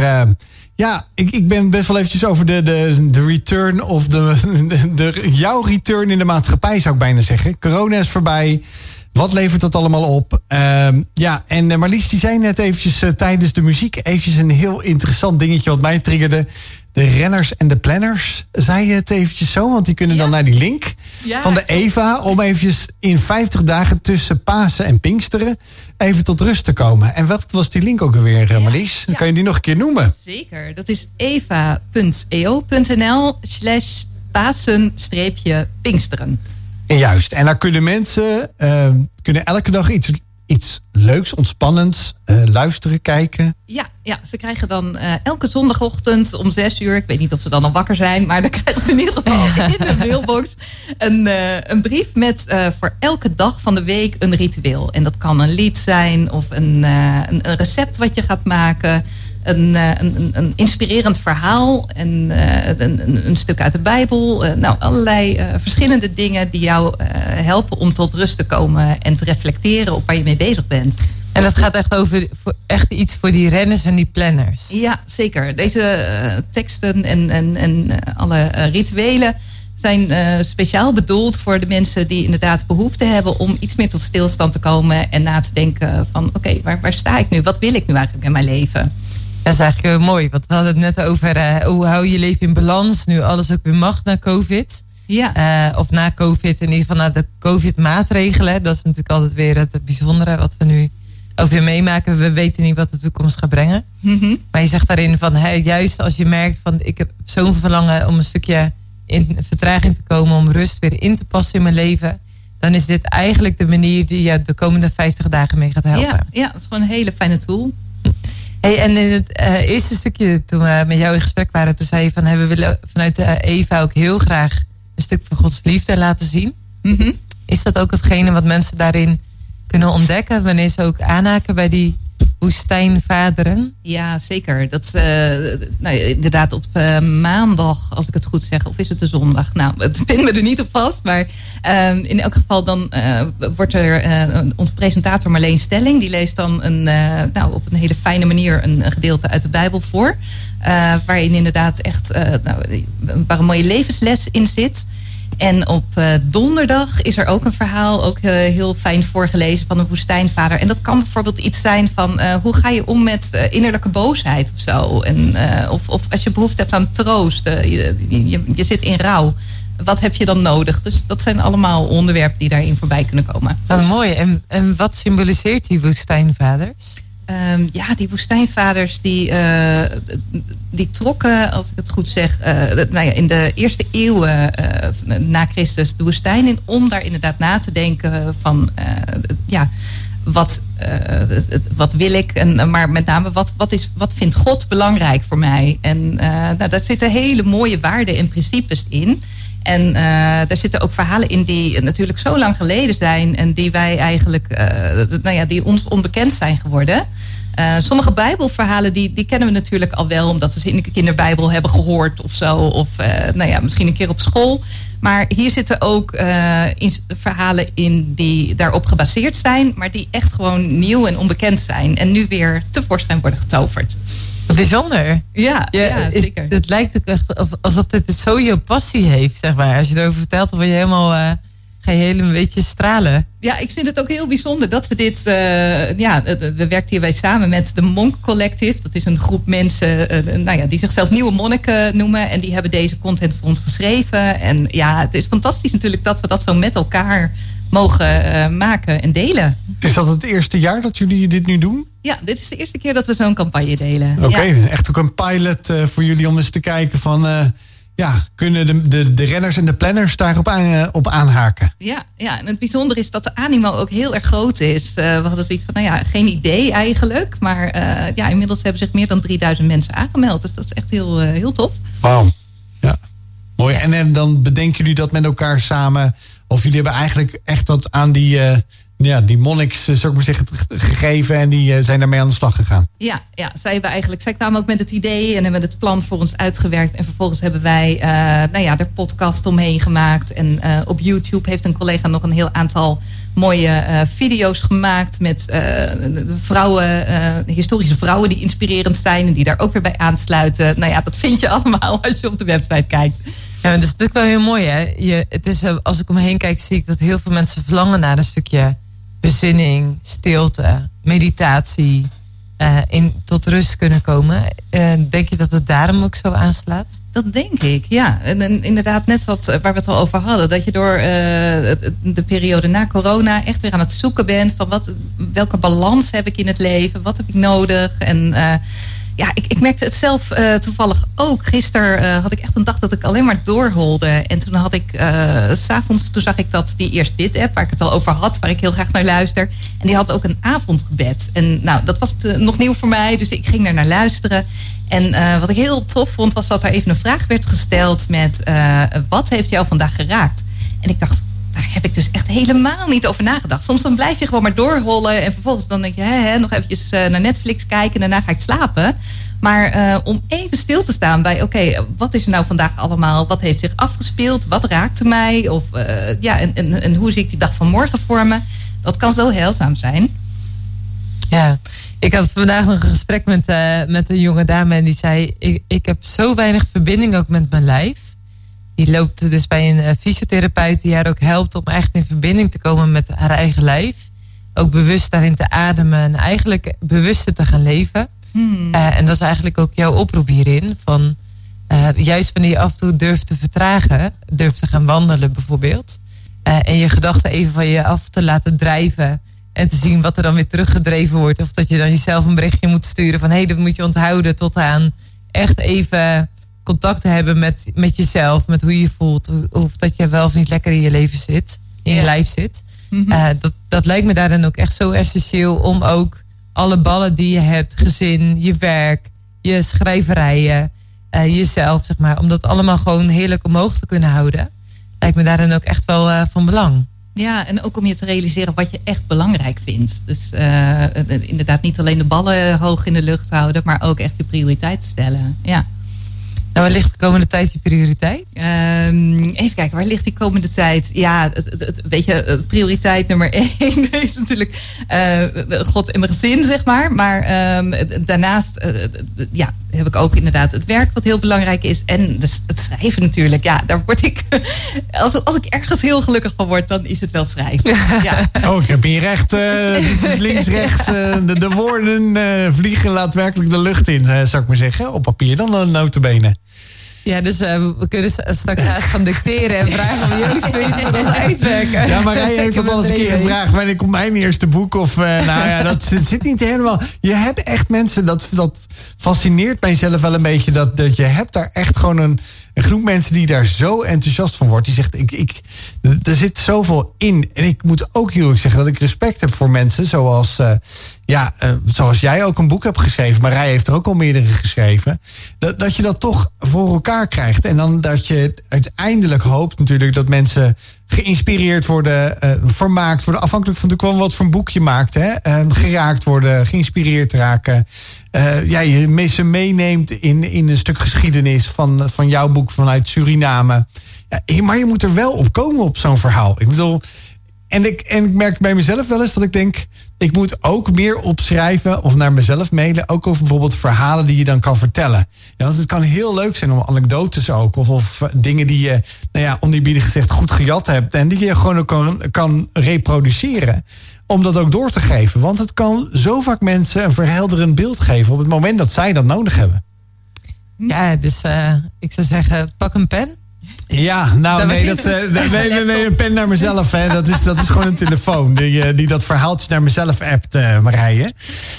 ja, ik, ik ben best wel eventjes over de, de, de return of de, de, jouw return in de maatschappij zou ik bijna zeggen. Corona is voorbij. Wat levert dat allemaal op? Uh, ja, en uh, Marlies die zei net eventjes uh, tijdens de muziek... eventjes een heel interessant dingetje wat mij triggerde. De renners en de planners, zei je het eventjes zo? Want die kunnen ja. dan naar die link ja, van de Eva... om eventjes in 50 dagen tussen Pasen en Pinksteren... even tot rust te komen. En wat was die link ook alweer, ja, Marlies? Dan kan je die nog een keer noemen. Zeker, dat is eva.eo.nl slash Pasen-Pinksteren. En juist. En daar kunnen mensen uh, kunnen elke dag iets, iets leuks, ontspannends uh, luisteren, kijken. Ja, ja, ze krijgen dan uh, elke zondagochtend om zes uur. Ik weet niet of ze dan al wakker zijn, maar dan krijgen ze in ieder geval in de mailbox een, een brief met voor elke dag van de week een ritueel. En dat kan een lied zijn of een, een, een recept wat je gaat maken een, een, een inspirerend verhaal en een, een, stuk uit de Bijbel. nou, allerlei verschillende dingen die jou helpen om tot rust te komen en te reflecteren op waar je mee bezig bent. En dat gaat echt over echt iets voor die renners en die planners. Ja, zeker. Deze teksten en, en, en alle rituelen zijn uh, speciaal bedoeld voor de mensen die inderdaad behoefte hebben om iets meer tot stilstand te komen en na te denken van oké, okay, waar, waar sta ik nu? Wat wil ik nu eigenlijk in mijn leven? Dat is eigenlijk heel mooi, want we hadden het net over uh, hoe hou je leven in balans, nu alles ook weer mag na COVID. Ja. Uh, of na COVID, in ieder geval na de COVID-maatregelen. Dat is natuurlijk altijd weer het bijzondere wat we nu ook weer meemaken. We weten niet wat de toekomst gaat brengen. Mm -hmm. Maar je zegt daarin van, hey, juist als je merkt van, ik heb zo'n verlangen om een stukje in vertraging te komen, om rust weer in te passen in mijn leven. Dan is dit eigenlijk de manier die je de komende 50 dagen mee gaat helpen. Ja, ja dat is gewoon een hele fijne tool. Hey, en in het uh, eerste stukje, toen we met jou in gesprek waren, toen zei je van hey, we willen vanuit de Eva ook heel graag een stuk van Gods liefde laten zien. Mm -hmm. Is dat ook hetgene wat mensen daarin kunnen ontdekken wanneer ze ook aanhaken bij die woestijnvaderen? Ja, zeker. Dat, uh, nou, inderdaad op uh, maandag, als ik het goed zeg, of is het de zondag? Nou, het vinden we er niet op vast. Maar uh, in elk geval dan wordt er onze presentator Marleen Stelling, die leest dan een, nou, op een hele fijne manier een, een gedeelte uit de Bijbel voor. waarin inderdaad echt nou, een paar mooie levensles in zit. En op uh, donderdag is er ook een verhaal, ook uh, heel fijn voorgelezen van een woestijnvader. En dat kan bijvoorbeeld iets zijn van uh, hoe ga je om met innerlijke boosheid of zo. En, of, of als je behoefte hebt aan troost, je, je, je, zit in rouw. Wat heb je dan nodig? Dus dat zijn allemaal onderwerpen die daarin voorbij kunnen komen. Mooi. En, en wat symboliseert die woestijnvaders? Um, ja, die woestijnvaders die, uh, die trokken, als ik het goed zeg, uh, nou ja, in de eerste eeuwen uh, na Christus de woestijn in om daar inderdaad na te denken van ja, wat, wat wil ik? En, maar met name, wat, wat, is, wat vindt God belangrijk voor mij? En nou, daar zitten hele mooie waarden en principes in. En uh, daar zitten ook verhalen in die natuurlijk zo lang geleden zijn. En die wij eigenlijk, uh, nou ja, die ons onbekend zijn geworden. Uh, sommige bijbelverhalen die, die kennen we natuurlijk al wel. Omdat we ze in de kinderbijbel hebben gehoord of zo. Of nou ja, misschien een keer op school. Maar hier zitten ook in, verhalen in die daarop gebaseerd zijn. Maar die echt gewoon nieuw en onbekend zijn. En nu weer tevoorschijn worden getoverd. Bijzonder. Ja, ja, ja zeker. Het, het, lijkt ook echt alsof dit het zo je passie heeft, zeg maar. Als je erover vertelt, dan word je helemaal uh, ga je helemaal een beetje stralen. Ja, ik vind het ook heel bijzonder dat we dit. Uh, ja, we werken hierbij samen met de Monk Collective. Dat is een groep mensen uh, nou ja, die zichzelf nieuwe monniken noemen. En die hebben deze content voor ons geschreven. En ja, het is fantastisch natuurlijk dat we dat zo met elkaar mogen uh, maken en delen. Is dat het eerste jaar dat jullie dit nu doen? Ja, dit is de eerste keer dat we zo'n campagne delen. Oké, okay, ja. echt ook een pilot voor jullie om eens te kijken van ja, kunnen de, de, de renners en de planners daarop aan, eh, op aanhaken? Ja, ja, en het bijzondere is dat de animo ook heel erg groot is. We hadden zoiets van, nou ja, geen idee eigenlijk. Maar ja, inmiddels hebben zich meer dan 3000 mensen aangemeld. Dus dat is echt heel, heel tof. Wauw. En, dan bedenken jullie dat met elkaar samen? Of jullie hebben eigenlijk echt dat aan die ja, die monniks, eh, zou ik maar zeggen, gegeven en die eh, zijn daarmee aan de slag gegaan. Ja, ja zij, hebben eigenlijk, zij kwamen ook met het idee en hebben het plan voor ons uitgewerkt. En vervolgens hebben wij uh, nou ja, er podcast omheen gemaakt. En uh, op YouTube heeft een collega nog een heel aantal mooie uh, video's gemaakt met vrouwen, historische vrouwen die inspirerend zijn en die daar ook weer bij aansluiten. Nou ja, dat vind je allemaal als je op de website kijkt. Ja, dat is natuurlijk wel heel mooi hè. Je, het is, als ik om me heen kijk, zie ik dat heel veel mensen verlangen naar een stukje bezinning, stilte, meditatie, uh, in, tot rust kunnen komen. Uh, denk je dat het daarom ook zo aanslaat? Dat denk ik, ja. En, inderdaad, net wat waar we het al over hadden, dat je door de periode na corona echt weer aan het zoeken bent van wat, welke balans heb ik in het leven, wat heb ik nodig en ja, ik, ik merkte het zelf uh, toevallig ook. Gisteren uh, had ik echt een dag dat ik alleen maar doorholde. En toen had ik, uh, s'avonds, toen zag ik dat die eerst dit app, waar ik het al over had, waar ik heel graag naar luister. En die had ook een avondgebed. En nou, dat was nog nieuw voor mij, dus ik ging daar naar luisteren. En wat ik heel tof vond, was dat er even een vraag werd gesteld met, wat heeft jou vandaag geraakt? En ik dacht, daar heb ik dus echt helemaal niet over nagedacht. Soms dan blijf je gewoon maar doorrollen. En vervolgens dan denk je, hè, nog eventjes uh, naar Netflix kijken. En daarna ga ik slapen. Maar uh, om even stil te staan bij, oké, wat is er nou vandaag allemaal? Wat heeft zich afgespeeld? Wat raakte mij? Of uh, ja, en, en, en hoe zie ik die dag van morgen voor me? Dat kan zo heilzaam zijn. Ja, ik had vandaag nog een gesprek met, met een jonge dame en die zei: ik, ik heb zo weinig verbinding ook met mijn lijf. Die loopt dus bij een fysiotherapeut die haar ook helpt om echt in verbinding te komen met haar eigen lijf. Ook bewust daarin te ademen en eigenlijk bewuster te gaan leven. Hmm. Uh, en dat is eigenlijk ook jouw oproep hierin. Van, uh, juist wanneer je af en toe durft te vertragen, durft te gaan wandelen bijvoorbeeld. Uh, en je gedachten even van je af te laten drijven. En te zien wat er dan weer teruggedreven wordt. Of dat je dan jezelf een berichtje moet sturen van hé, hey, dat moet je onthouden tot aan echt even contact te hebben met, met jezelf, met hoe je voelt. Of dat je wel of niet lekker in je leven zit, in je lijf zit. Mm -hmm. dat, dat lijkt me daarin ook echt zo essentieel om ook alle ballen die je hebt, gezin, je werk, je schrijverijen, uh, jezelf, zeg maar, om dat allemaal gewoon heerlijk omhoog te kunnen houden, lijkt me daarin ook echt wel uh, van belang. Ja, en ook om je te realiseren wat je echt belangrijk vindt. Dus inderdaad niet alleen de ballen hoog in de lucht houden, maar ook echt je prioriteit stellen. Ja. Nou, waar ligt de komende tijd je prioriteit? Um, even kijken, waar ligt die komende tijd? Ja, het, het, het, weet je, prioriteit nummer één is natuurlijk uh, God en mijn gezin, zeg maar. Maar um, daarnaast uh, ja, heb ik ook inderdaad het werk wat heel belangrijk is. En dus het schrijven natuurlijk. Ja, daar word ik, als, als ik ergens heel gelukkig van word, dan is het wel schrijven. Ja. Oh, ik heb hier echt uh, links, rechts, de, de, woorden vliegen laat werkelijk de lucht in, zou ik maar zeggen. Op papier dan een notenbenen. Ja, dus uh, we kunnen straks haast gaan dicteren en vragen Joost weet voor ons uitwerken. Ja, maar hij heeft dat al eens een keer gevraagd. Wanneer komt mijn eerste boek? Of, uh, nou ja, dat zit niet helemaal... Je hebt echt mensen, dat, dat fascineert mijzelf wel een beetje... Dat, dat je hebt daar echt gewoon een, een groep mensen die daar zo enthousiast van wordt. Die zegt, ik, ik, er zit zoveel in. En ik moet ook heel erg zeggen dat ik respect heb voor mensen zoals... Uh, ja, uh, zoals jij ook een boek hebt geschreven, maar Rij heeft er ook al meerdere geschreven. Dat, dat je dat toch voor elkaar krijgt. En dan dat je uiteindelijk hoopt natuurlijk dat mensen geïnspireerd worden, uh, vermaakt worden. Afhankelijk van wel wat voor een boek je maakt. Hè? Uh, geraakt worden, geïnspireerd raken. Uh, ja, je ze meeneemt in, in een stuk geschiedenis van, van jouw boek vanuit Suriname. Ja, maar je moet er wel op komen op zo'n verhaal. Ik bedoel, en ik, en ik merk bij mezelf wel eens dat ik denk... ik moet ook meer opschrijven of naar mezelf mailen... ook over bijvoorbeeld verhalen die je dan kan vertellen. Ja, want het kan heel leuk zijn om anekdotes ook... of, eh, dingen die je, nou ja, oneerbiedig gezegd, goed gejat hebt... en die je gewoon ook kan, kan reproduceren om dat ook door te geven. Want het kan zo vaak mensen een verhelderend beeld geven... op het moment dat zij dat nodig hebben. Ja, dus uh, ik zou zeggen, pak een pen. Ja, nou nee, dat, uh, nee, nee, nee, een pen naar mezelf. Hè. Dat, is, dat is gewoon een telefoon die, uh, die dat verhaaltje naar mezelf appt, uh, Marije.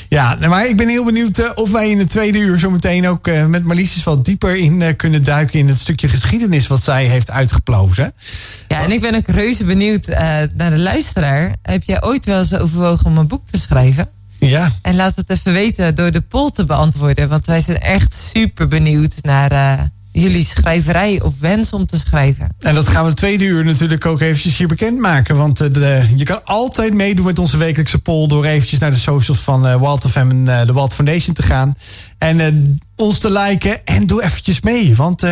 Ja, maar ik ben heel benieuwd of wij in de tweede uur zo meteen ook met Marlies wat dieper in kunnen duiken in het stukje geschiedenis wat zij heeft uitgeplozen. Ja, en ik ben ook reuze benieuwd naar de luisteraar. Heb jij ooit wel eens overwogen om een boek te schrijven? Ja. En laat het even weten door de poll te beantwoorden. Want wij zijn echt super benieuwd naar jullie schrijverij of wens om te schrijven. En dat gaan we de tweede uur natuurlijk ook eventjes hier bekendmaken. Want uh, de, je kan altijd meedoen met onze wekelijkse poll... door eventjes naar de socials van uh, Walt of en uh, de Walt Foundation te gaan. En ons te liken en doe eventjes mee. Want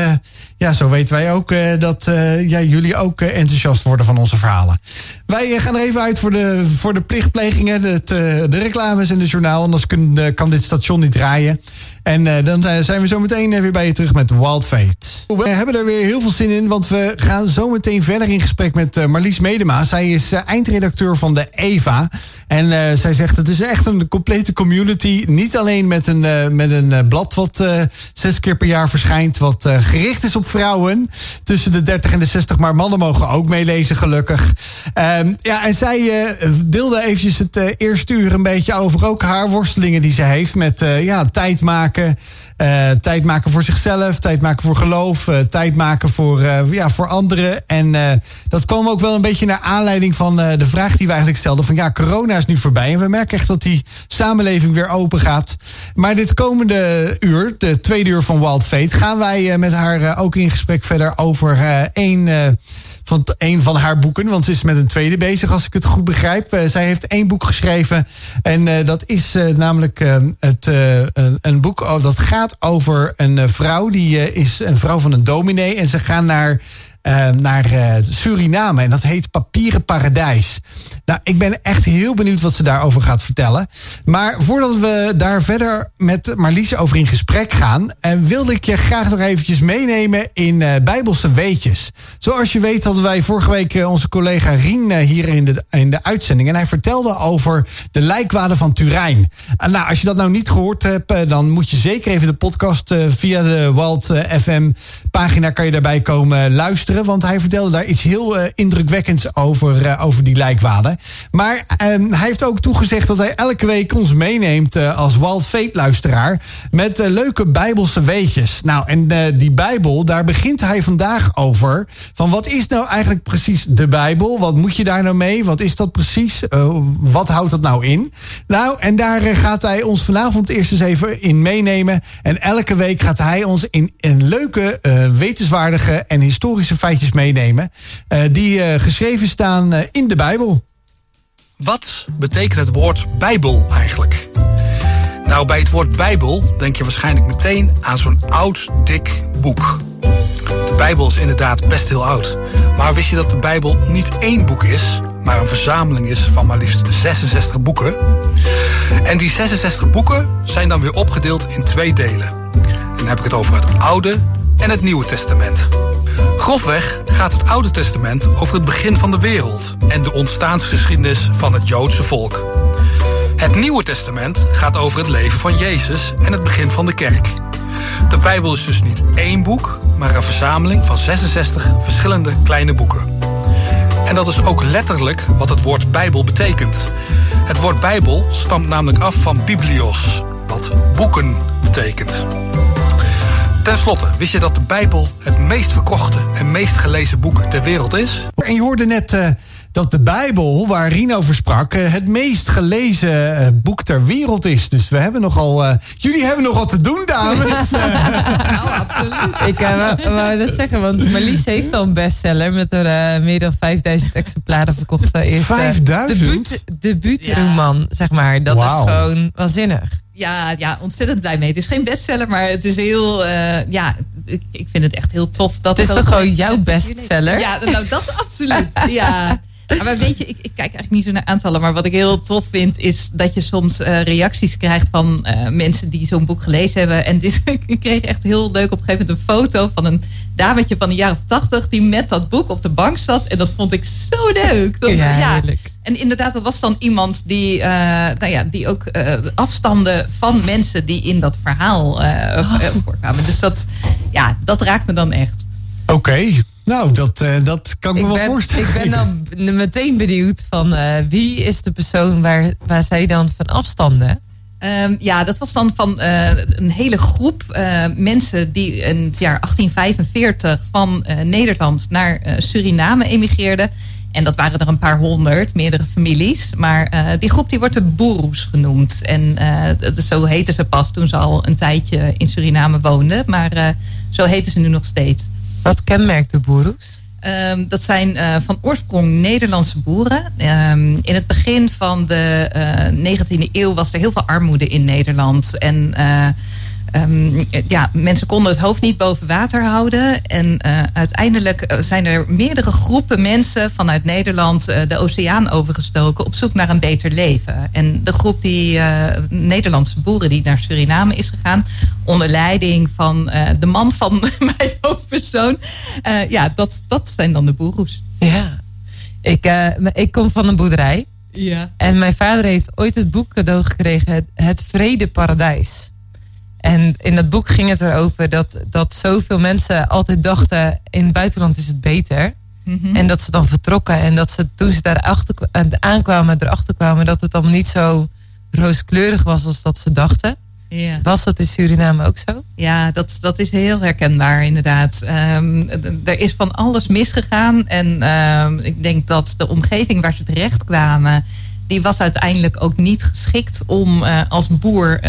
ja, zo weten wij ook dat ja, jullie ook enthousiast worden van onze verhalen. Wij gaan er even uit voor de, voor de plichtplegingen, de, de reclames en de journaal. Anders kan dit station niet draaien. En dan zijn we zo meteen weer bij je terug met Wild Fate. We hebben er weer heel veel zin in, want we gaan zo meteen verder in gesprek met Marlies Medema. Zij is eindredacteur van de EVA. En zij zegt het is echt een complete community. Niet alleen met een, met een blad wat zes keer per jaar verschijnt. Wat gericht is op vrouwen tussen de 30 en de 60. Maar mannen mogen ook meelezen, gelukkig. Ehm, ja, en zij deelde eventjes het eerste uur een beetje over ook haar worstelingen die ze heeft. Met ja, tijd maken uh, tijd maken voor zichzelf, tijd maken voor geloof, uh, tijd maken voor, uh, ja, voor anderen. En dat kwam ook wel een beetje naar aanleiding van de vraag die we eigenlijk stelden: van ja, corona is nu voorbij. En we merken echt dat die samenleving weer open gaat. Maar dit komende uur, de tweede uur van Wild Fate, gaan wij met haar ook in gesprek verder over één van een van haar boeken. Want ze is met een tweede bezig, als ik het goed begrijp. Uh, zij heeft één boek geschreven. En uh, dat is uh, namelijk het, een boek oh, dat gaat over een vrouw. Die is een vrouw van een dominee. En ze gaan naar naar Suriname. En dat heet Papieren Paradijs. Nou, ik ben echt heel benieuwd wat ze daarover gaat vertellen. Maar voordat we daar verder met Marlies over in gesprek gaan... Uh, wilde ik je graag nog eventjes meenemen in Bijbelse weetjes. Zoals je weet hadden wij vorige week onze collega Rien hier in de, in de uitzending. En hij vertelde over de lijkwaden van Turijn. nou, als je dat nou niet gehoord hebt... dan moet je zeker even de podcast via de Walt FM pagina... kan je daarbij komen luisteren want hij vertelde daar iets heel indrukwekkends over, over die lijkwaden. Maar uh, hij heeft ook toegezegd dat hij elke week ons meeneemt eh, als Wild Fate luisteraar met leuke bijbelse weetjes. Nou, en die bijbel, daar begint hij vandaag over. Van wat is nou eigenlijk precies de bijbel? Wat moet je daar nou mee? Wat is dat precies? wat houdt dat nou in? Nou, en daar gaat hij ons vanavond eerst eens even in meenemen. En elke week gaat hij ons in een leuke, wetenswaardige en historische feitjes meenemen. Die geschreven staan in de Bijbel. Wat betekent het woord Bijbel eigenlijk? Nou, bij het woord Bijbel denk je waarschijnlijk meteen aan zo'n oud, dik boek. De Bijbel is inderdaad best heel oud. Maar wist je dat de Bijbel niet één boek is, maar een verzameling is van maar liefst 66 boeken? En die 66 boeken zijn dan weer opgedeeld in twee delen. En dan heb ik het over het Oude en het Nieuwe Testament. Grofweg gaat het Oude Testament over het begin van de wereld en de ontstaansgeschiedenis van het Joodse volk. Het Nieuwe Testament gaat over het leven van Jezus en het begin van de kerk. De Bijbel is dus niet één boek, maar een verzameling van 66 verschillende kleine boeken. En dat is ook letterlijk wat het woord Bijbel betekent. Het woord Bijbel stamt namelijk af van biblios, wat boeken betekent. Ten slotte, wist je dat de Bijbel het meest verkochte en meest gelezen boek ter wereld is? En je hoorde net uh, dat de Bijbel, waar Rien over sprak, uh, het meest gelezen uh, boek ter wereld is. Dus we hebben nogal. jullie hebben nog wat te doen, dames. nou, absoluut. Ik wou dat zeggen, want Marlies heeft al een bestseller met er meer dan 5000 exemplaren verkocht. Eerst, 5000? Debuut, debuutroman, ja. zeg maar. Dat wow. is gewoon waanzinnig. Ja, ja, ontzettend blij mee. Het is geen bestseller, maar het is heel. Uh, ja, ik, ik vind het echt heel tof. Dat het is toch gewoon jouw bestseller? Ja, nou dat absoluut. Ja. Maar weet je, ik, ik, kijk eigenlijk niet zo naar aantallen. Maar wat ik heel tof vind, is dat je soms uh, reacties krijgt van uh, mensen die zo'n boek gelezen hebben. En dit, ik kreeg echt heel leuk op een gegeven moment een foto van een dametje van de jaren 80 die met dat boek op de bank zat. En dat vond ik zo leuk. Dat, ja, ja. En inderdaad, dat was dan iemand die, uh, nou ja, die ook afstanden van mensen die in dat verhaal oh. voorkwamen. Dus dat, ja, dat raakt me dan echt. Oké. Okay. Nou, dat, uh, dat kan ik, ik me wel ben, voorstellen. Ik ben dan meteen benieuwd van uh, wie is de persoon waar, waar zij dan van afstanden? Um, ja, dat was dan van uh, een hele groep mensen die in het jaar 1845 van Nederland naar Suriname emigreerden. En dat waren er een paar honderd, meerdere families. Maar die groep die wordt de Boeroes genoemd. En zo heten ze pas toen ze al een tijdje in Suriname woonden. Maar zo heten ze nu nog steeds. Wat kenmerkt de Boeroes? Um, dat zijn van oorsprong Nederlandse boeren. Um, in het begin van de uh, 19e eeuw was er heel veel armoede in Nederland. En um, ja, mensen konden het hoofd niet boven water houden. En uh, uiteindelijk zijn er meerdere groepen mensen vanuit Nederland uh, de oceaan overgestoken op zoek naar een beter leven. En de groep die Nederlandse boeren die naar Suriname is gegaan, onder leiding van de man van mijn hoofdpersoon, ja, dat, dat zijn dan de boeroes. Ja, ik, ik kom van een boerderij. Ja. En mijn vader heeft ooit het boek cadeau gekregen, Het, het Vrede Paradijs. En in dat boek ging het erover dat, dat zoveel mensen altijd dachten: in het buitenland is het beter. Mm -hmm. En dat ze dan vertrokken. En dat ze toen ze daar achter, aankwamen, erachter kwamen dat het allemaal niet zo rooskleurig was als dat ze dachten. Was dat in Suriname ook zo? Ja, dat, dat is heel herkenbaar inderdaad. Um, er is van alles misgegaan. En um, ik denk dat de omgeving waar ze terecht kwamen die was uiteindelijk ook niet geschikt om uh, als boer uh,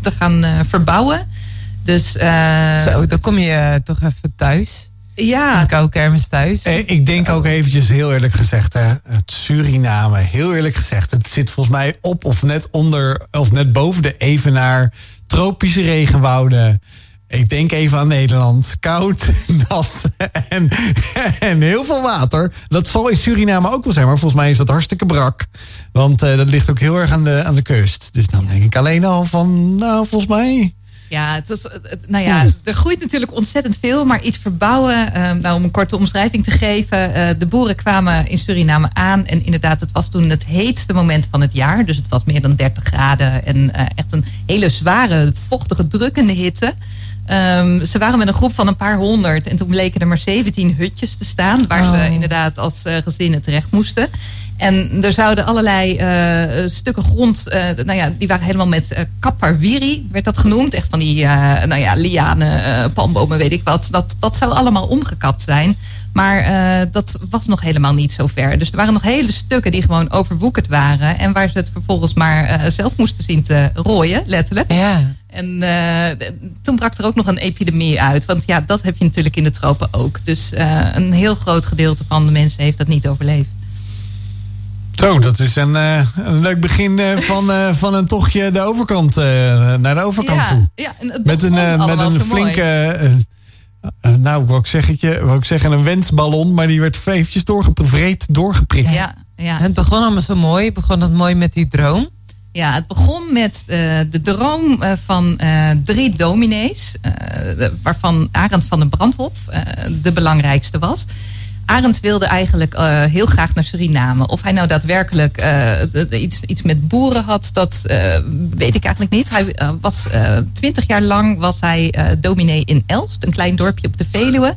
te gaan uh, verbouwen. Dus, Zo, dan kom je toch even thuis. Ja. De koude kermis thuis. Ik denk ook eventjes heel eerlijk gezegd, hè, het Suriname, heel eerlijk gezegd, het zit volgens mij op of net onder of net boven de evenaar tropische regenwouden. Ik denk even aan Nederland. Koud, nat en, en heel veel water. Dat zal in Suriname ook wel zijn, maar volgens mij is dat hartstikke brak. Want uh, dat ligt ook heel erg aan de, aan de kust. Dus dan denk ik alleen al van, nou, volgens mij. Ja, het was, nou ja, er groeit natuurlijk ontzettend veel, maar iets verbouwen. Uh, nou, om een korte omschrijving te geven. Uh, de boeren kwamen in Suriname aan. En inderdaad, het was toen het heetste moment van het jaar. Dus het was meer dan 30 graden. En uh, echt een hele zware, vochtige, drukkende hitte. Um, ze waren met een groep van een paar honderd. En toen bleken er maar 17 hutjes te staan. Waar oh. ze inderdaad als uh, gezinnen terecht moesten. En er zouden allerlei uh, stukken grond, uh, nou ja, die waren helemaal met kapparwiri, werd dat genoemd. Echt van die, nou ja, lianen, palmbomen, weet ik wat. Dat, dat zou allemaal omgekapt zijn. Maar dat was nog helemaal niet zo ver. Dus er waren nog hele stukken die gewoon overwoekerd waren. En waar ze het vervolgens maar zelf moesten zien te rooien, letterlijk. Ja. En uh, toen brak er ook nog een epidemie uit. Want ja, dat heb je natuurlijk in de tropen ook. Dus uh, een heel groot gedeelte van de mensen heeft dat niet overleefd. Zo, dat is een, uh, een leuk begin van, van een tochtje de overkant, naar de overkant ja, toe. Ja, en het met een, met een flinke, nou, wou ik, zeggen, wou ik zeggen een wensballon, maar die werd eventjes doorgevreed, doorgeprikt. Ja, ja. Het begon allemaal zo mooi. Het begon het mooi met die droom. Ja, het begon met uh, de droom uh, van uh, drie dominees, waarvan Arend van den Brandhof de belangrijkste was. Arend wilde eigenlijk heel graag naar Suriname. Of hij nou daadwerkelijk iets, iets met boeren had, dat weet ik eigenlijk niet. Hij was twintig jaar lang was hij dominee in Elst, een klein dorpje op de Veluwe.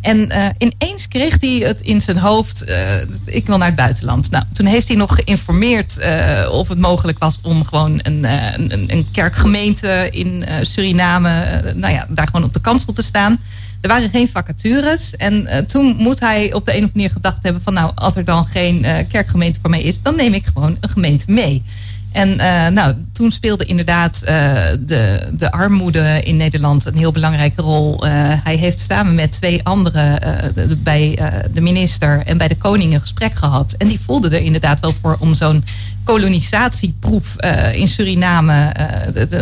En uh, ineens kreeg hij het in zijn hoofd, uh, ik wil naar het buitenland. Nou, toen heeft hij nog geïnformeerd uh, of het mogelijk was om gewoon een, een, een kerkgemeente in Suriname, nou ja, daar gewoon op de kansel te staan. Er waren geen vacatures. En toen moet hij op de een of andere manier gedacht hebben van nou, als er dan geen kerkgemeente voor mij is, dan neem ik gewoon een gemeente mee. En uh, nou, toen speelde inderdaad uh, de, de armoede in Nederland een heel belangrijke rol. Uh, hij heeft samen met twee anderen bij de minister en bij de koning een gesprek gehad. En die voelden er inderdaad wel voor om zo'n kolonisatieproef in Suriname,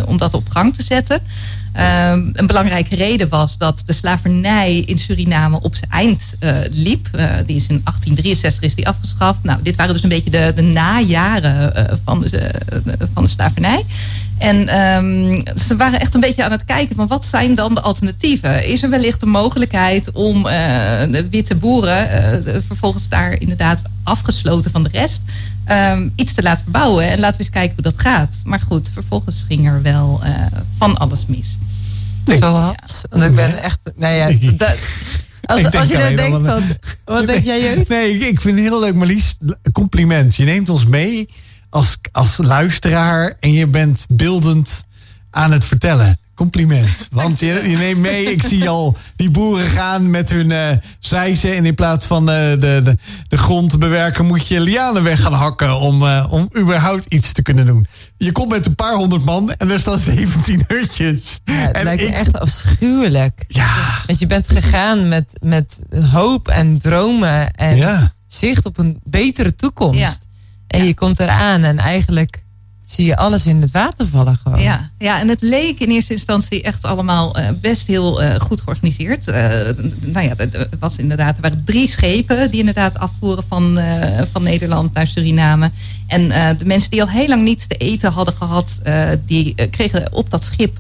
om dat op gang te zetten. Ehm, een belangrijke reden was dat de slavernij in Suriname op zijn eind eh, liep. Eh, die is in 1863 is die afgeschaft. Nou, dit waren dus een beetje de, de najaren eh, van, de, van de slavernij. En ehm, ze waren echt een beetje aan het kijken van wat zijn dan de alternatieven? Is er wellicht de mogelijkheid om de witte boeren vervolgens daar inderdaad afgesloten van de rest um, iets te laten verbouwen. En laten we eens kijken hoe dat gaat. Maar goed, vervolgens ging er wel van alles mis. Nee. Want ik ben echt... Nou ja, dat, als, als je dan denkt van... Wat denk jij juist? Nee, ik, ik vind het heel leuk Marlies. Compliment. Je neemt ons mee als, als luisteraar en je bent beeldend aan het vertellen. Compliment. Want je, je, neemt mee, ik zie al die boeren gaan met hun uh, zijzen. En in plaats van uh, de, de, de grond te bewerken, moet je lianen weg gaan hakken om, uh, om überhaupt iets te kunnen doen. Je komt met een paar honderd man en er staan 17 hutjes. Ja, het en lijkt me ik- echt afschuwelijk. Ja, Want je bent gegaan met, met hoop en dromen en ja. zicht op een betere toekomst. Ja. En je komt eraan en eigenlijk zie je alles in het water vallen gewoon. Ja, ja, en het leek in eerste instantie echt allemaal eh, best heel eh, goed georganiseerd. Eh, nou ja, het was inderdaad, er waren drie schepen die inderdaad afvoeren van, van Nederland naar Suriname. En de mensen die al heel lang niet te eten hadden gehad, eh, die kregen op dat schip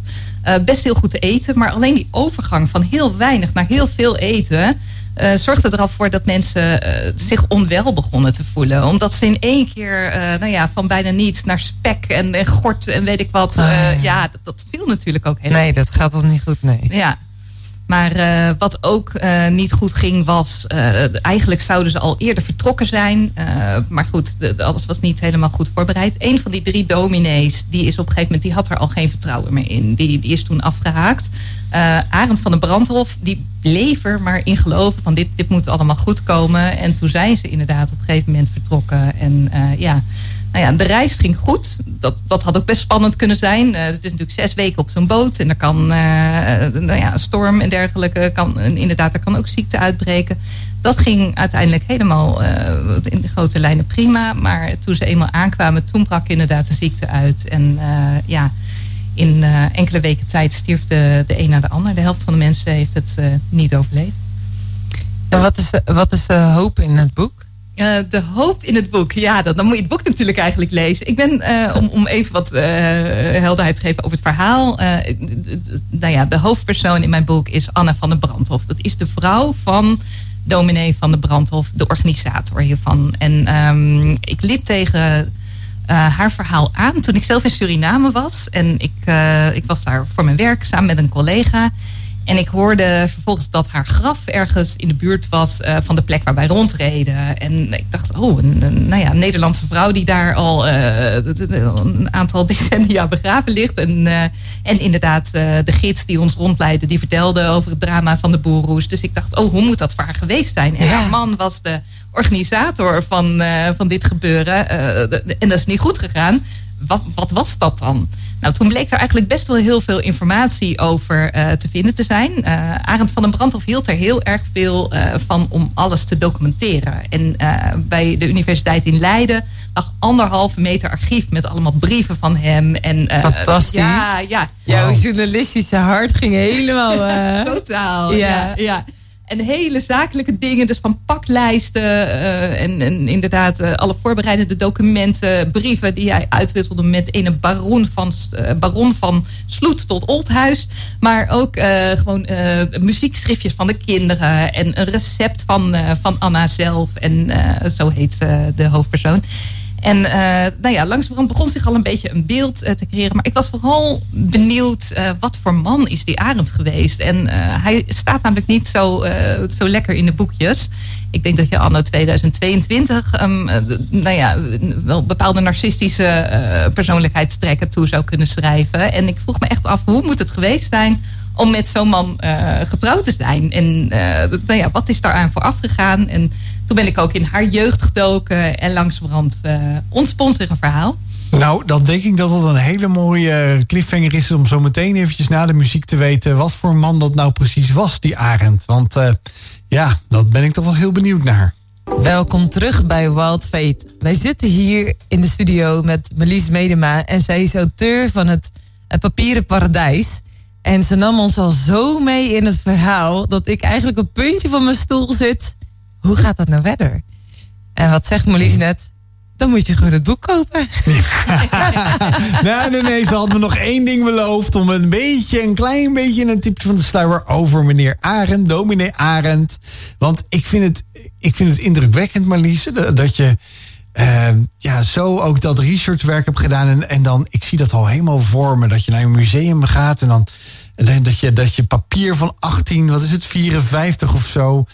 best heel goed te eten. Maar alleen die overgang van heel weinig naar heel veel eten. Eh, zorgde er al voor dat mensen eh, zich onwel begonnen te voelen. Omdat ze in één keer, eh, nou ja, van bijna niets naar spek en, en gort en weet ik wat. Ah. ja, dat, dat viel natuurlijk ook helemaal Nee, dat gaat toch niet goed, nee. ja. Maar eh, wat ook eh, niet goed ging was, eh, eigenlijk zouden ze al eerder vertrokken zijn. Maar goed, alles was niet helemaal goed voorbereid. Een van die drie dominees, die is op een gegeven moment, die had er al geen vertrouwen meer in. Die, die is toen afgehaakt. Eh Arend van den Brandhof, die bleef er maar in geloven van dit, dit moet allemaal goed komen. En toen zijn ze inderdaad op een gegeven moment vertrokken. En ja, nou ja, de reis ging goed. Dat, dat had ook best spannend kunnen zijn. Eh, het is natuurlijk zes weken op zo'n boot. En er kan eh, nou ja, een storm en dergelijke. Kan, en inderdaad, er kan ook ziekte uitbreken. Dat ging uiteindelijk helemaal eh, in de grote lijnen prima. Maar toen ze eenmaal aankwamen, toen brak inderdaad de ziekte uit. En ja, in enkele weken tijd stierf de, de een na de ander. De helft van de mensen heeft het niet overleefd. En wat is, wat is de hoop in het boek? Eh, de hoop in het boek. Ja, dat, dan moet je het boek natuurlijk eigenlijk lezen. Ik ben, eh, om, om even wat eh, helderheid te geven over het verhaal. nou ja, de hoofdpersoon in mijn boek is Anna van der Brandhof. Dat is de vrouw van dominee van de Brandhof, de organisator hiervan. En ehm, ik liep tegen haar verhaal aan toen ik zelf in Suriname was. En ik, ik was daar voor mijn werk samen met een collega. En ik hoorde vervolgens dat haar graf ergens in de buurt was eh, van de plek waar wij rondreden. En ik dacht, oh, een, een- nou ja, een Nederlandse vrouw die daar al eh, een aantal decennia begraven ligt. En, eh, en inderdaad, de gids die ons rondleidde, die vertelde over het drama van de boerroes. Dus ik dacht, oh, hoe moet dat voor haar geweest zijn? En Ja. haar man was de organisator van, van dit gebeuren. En dat is niet goed gegaan. Wat, wat was dat dan? Nou, toen bleek er eigenlijk best wel heel veel informatie over eh, te vinden te zijn. Eh Arend van den Brandhof hield er heel erg veel eh, van om alles te documenteren. En eh, bij de Universiteit in Leiden lag anderhalve meter archief met allemaal brieven van hem. En, eh, Fantastisch. Ja, ja. Jouw journalistische hart ging helemaal... eh, Totaal, Ja. ja. ja, En hele zakelijke dingen, dus van paklijsten eh, en, en inderdaad eh, alle voorbereidende documenten, brieven die hij uitwisselde met een baron van, eh, baron van Sloet tot Oldhuis. Maar ook gewoon muziekschriftjes van de kinderen en een recept van, van Anna zelf. En zo heet de hoofdpersoon. En eh, nou ja, langzamerhand begon zich al een beetje een beeld eh, te creëren. Maar ik was vooral benieuwd, eh, wat voor man is die Arend geweest? En hij staat namelijk niet zo, zo lekker in de boekjes. Ik denk dat je anno 2022 ehm, eh, d- nou ja, wel bepaalde narcistische persoonlijkheidstrekken toe zou kunnen schrijven. En ik vroeg me echt af, hoe moet het geweest zijn om met zo'n man getrouwd te zijn? En nou ja, wat is daaraan vooraf gegaan? En toen ben ik ook in haar jeugd gedoken en langzamerhand uh, ontspon zich een verhaal. Nou, dan denk ik dat het een hele mooie cliffhanger is om zo meteen eventjes na de muziek te weten wat voor man dat nou precies was, die Arend. Want uh, ja, dat ben ik toch wel heel benieuwd naar. Welkom terug bij Wild Fate. Wij zitten hier in de studio met Melis Medema en zij is auteur van het, het Papieren Paradijs. En ze nam ons al zo mee in het verhaal dat ik eigenlijk op het puntje van mijn stoel zit. Hoe gaat dat nou verder? En wat zegt Molise net? Dan moet je gewoon het boek kopen. nee, nee, nee. Ze had me nog één ding beloofd. Om een beetje, een klein beetje een tipje van de sluier over meneer Arend, dominee Arend. Want ik vind het, ik vind het indrukwekkend, Marliese, dat je uh, ja, zo ook dat researchwerk hebt gedaan. En, en dan, ik zie dat al helemaal voor me. Dat je naar een museum gaat en dan dat je, dat je papier van 18, wat is het, 54 of zo.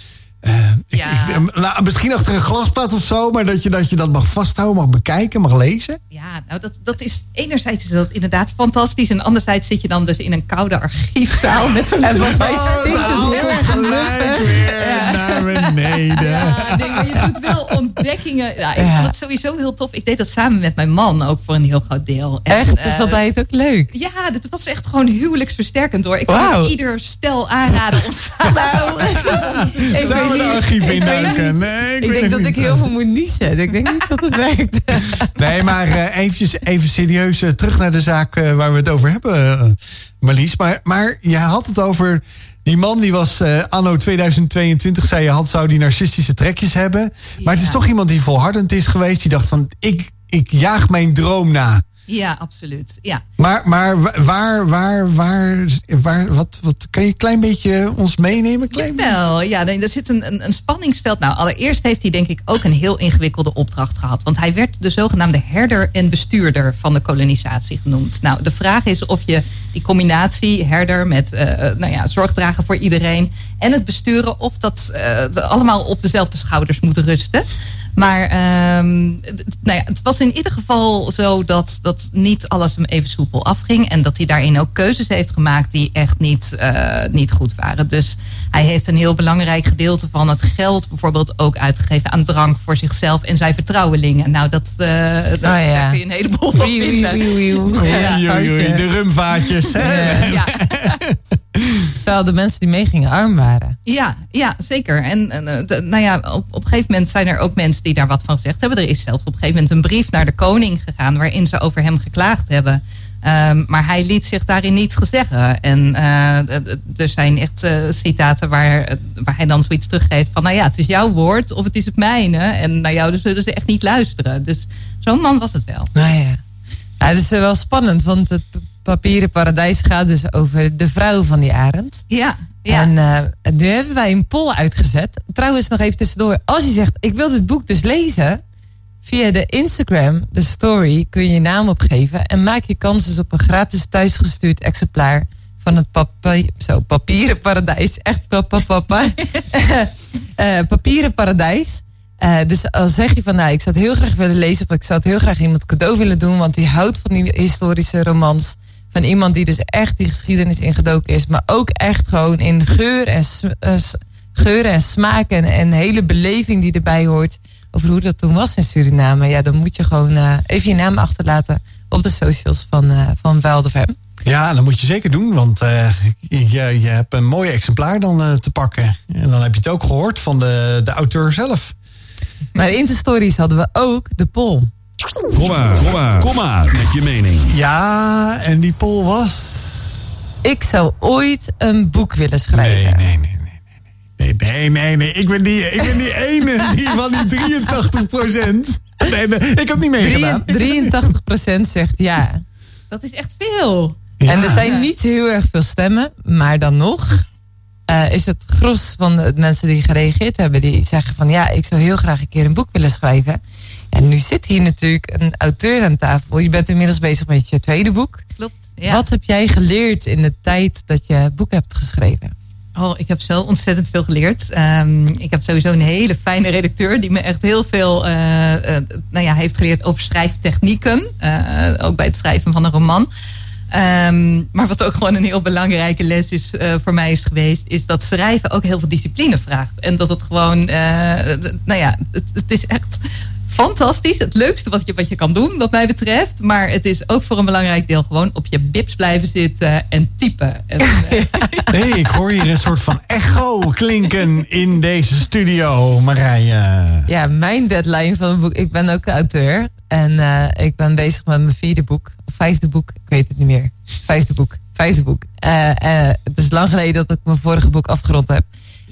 Uh, ja. ik, nou, misschien achter een glasplaat of zo, maar dat je, dat je dat mag vasthouden, mag bekijken, mag lezen. Ja, nou dat, dat is enerzijds is dat inderdaad fantastisch. En anderzijds zit je dan dus in een koude archiefzaal met zo'n En volgens mij stinkt het heel erg beneden. Ja, nee, maar je doet wel ontdekkingen. Ja, ik vond het sowieso heel tof. Ik deed dat samen met mijn man ook voor een heel groot deel. En, echt? Uh, vond hij het ook leuk? Ja, dat was echt gewoon huwelijksversterkend hoor. Ik kan wow. ieder stel aanraden om samen de archief induiken. Nee, ik, ik denk dat ik heel veel moet niezen. Ik denk niet dat het werkt. Nee, maar uh, eventjes, even serieus uh, terug naar de zaak uh, waar we het over hebben, Marlies. Maar, maar je had het over... Die man die was anno 2022, zei je, had, zou die narcistische trekjes hebben. Maar het is toch iemand die volhardend is geweest. Die dacht van, ik, ik jaag mijn droom na. Ja, absoluut. Ja. Maar, maar waar, waar, waar, waar, wat, wat kan je een klein beetje ons meenemen? Klein Wel, ja, er zit een, een, een, spanningsveld. Nou, allereerst heeft hij denk ik ook een heel ingewikkelde opdracht gehad. Want hij werd de zogenaamde herder en bestuurder van de kolonisatie genoemd. Nou, de vraag is of je die combinatie herder met uh, nou ja, zorg dragen voor iedereen en het besturen, of dat uh, allemaal op dezelfde schouders moet rusten. Maar um, nou ja, het was in ieder geval zo dat, dat niet alles hem even soepel afging. En dat hij daarin ook keuzes heeft gemaakt die echt niet, uh, niet goed waren. Dus hij heeft een heel belangrijk gedeelte van het geld bijvoorbeeld ook uitgegeven aan drank voor zichzelf en zijn vertrouwelingen. Nou, dat, uh, dat oh, ja. kun je een heleboel van vinden. Ja, de rumvaatjes. Ja. Terwijl de mensen die meegingen arm waren. Ja, ja zeker. En, en de, nou ja, op, op een gegeven moment zijn er ook mensen die daar wat van gezegd hebben. Er is zelfs op een gegeven moment een brief naar de koning gegaan waarin ze over hem geklaagd hebben. Um, maar hij liet zich daarin niet gezeggen. En uh, er zijn echt uh, citaten waar, waar hij dan zoiets teruggeeft van... nou ja, het is jouw woord of het is het mijne. En naar jou dus zullen ze echt niet luisteren. Dus zo'n man was het wel. Nou ja. ja het is wel spannend, want het papieren paradijs gaat dus over de vrouw van die arend. Ja. Ja. En uh, nu hebben wij een poll uitgezet. Trouwens, nog even tussendoor. Als je zegt, ik wil dit boek dus lezen. Via de Instagram, de story, kun je je naam opgeven. En maak je kans dus op een gratis thuisgestuurd exemplaar van het papier, zo, papieren paradijs. Echt papa, papa. uh, papieren paradijs. Uh, dus als zeg je van, nou, ik zou het heel graag willen lezen. Of ik zou het heel graag iemand cadeau willen doen. Want die houdt van die historische romans van iemand die dus echt die geschiedenis ingedoken is. Maar ook echt gewoon in geur en, uh, geur en smaak en, hele beleving die erbij hoort. Over hoe dat toen was in Suriname. Ja, dan moet je gewoon uh, even je naam achterlaten op de socials van, uh, van Wild FM. Ja, dat moet je zeker doen, want je, je hebt een mooi exemplaar dan te pakken. En dan heb je het ook gehoord van de, de auteur zelf. Maar in de stories hadden we ook de poll. Kom maar, kom maar, kom maar met je mening. Ja, en die poll was... Ik zou ooit een boek willen schrijven. Nee, nee, nee. Nee, nee, nee, nee. Ik ben die, ik ben die ene die van die 83 procent. Nee, nee, ik heb niet meegedaan. 83 procent zegt ja. Dat is echt veel. Ja. En er zijn niet heel erg veel stemmen, maar dan nog uh, is het gros van de mensen die gereageerd hebben, die zeggen van ja, ik zou heel graag een keer een boek willen schrijven. En nu zit hier natuurlijk een auteur aan tafel. Je bent inmiddels bezig met je tweede boek. Klopt. Ja. Wat heb jij geleerd in de tijd dat je boek hebt geschreven? Oh, ik heb zo ontzettend veel geleerd. Um, ik heb sowieso een hele fijne redacteur die me echt heel veel uh, uh, nou ja, heeft geleerd over schrijftechnieken. Uh, ook bij het schrijven van een roman. Um, maar wat ook gewoon een heel belangrijke les is voor mij is geweest, is dat schrijven ook heel veel discipline vraagt. En dat het gewoon, nou ja, het, het, is echt fantastisch. Het leukste wat je, wat je kan doen, wat mij betreft. Maar het is ook voor een belangrijk deel gewoon op je bips blijven zitten en typen. En, nee, ik hoor hier een soort van echo klinken in deze studio, Marije. Ja, mijn deadline van het boek. Ik ben ook auteur. En uh, ik ben bezig met mijn vierde boek. Vijfde boek. Ik weet het niet meer. Vijfde boek. vijfde boek. Eh, eh, het is lang geleden dat ik mijn vorige boek afgerond heb.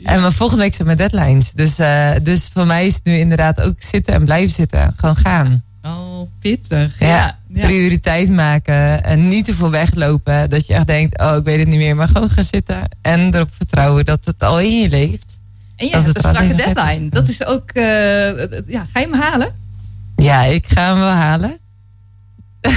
En mijn volgende week zijn mijn deadlines. Dus, eh, dus voor mij is het nu inderdaad ook zitten en blijven zitten. Gewoon gaan. Oh, pittig. Ja, Ja, ja. prioriteit maken. En niet te veel weglopen. Dat je echt denkt, oh ik weet het niet meer. Maar gewoon gaan zitten. En erop vertrouwen dat het al in je leeft. En je hebt een strakke deadline. Dat is ook, eh, ja, ga je hem halen? Ja, ik ga hem wel halen.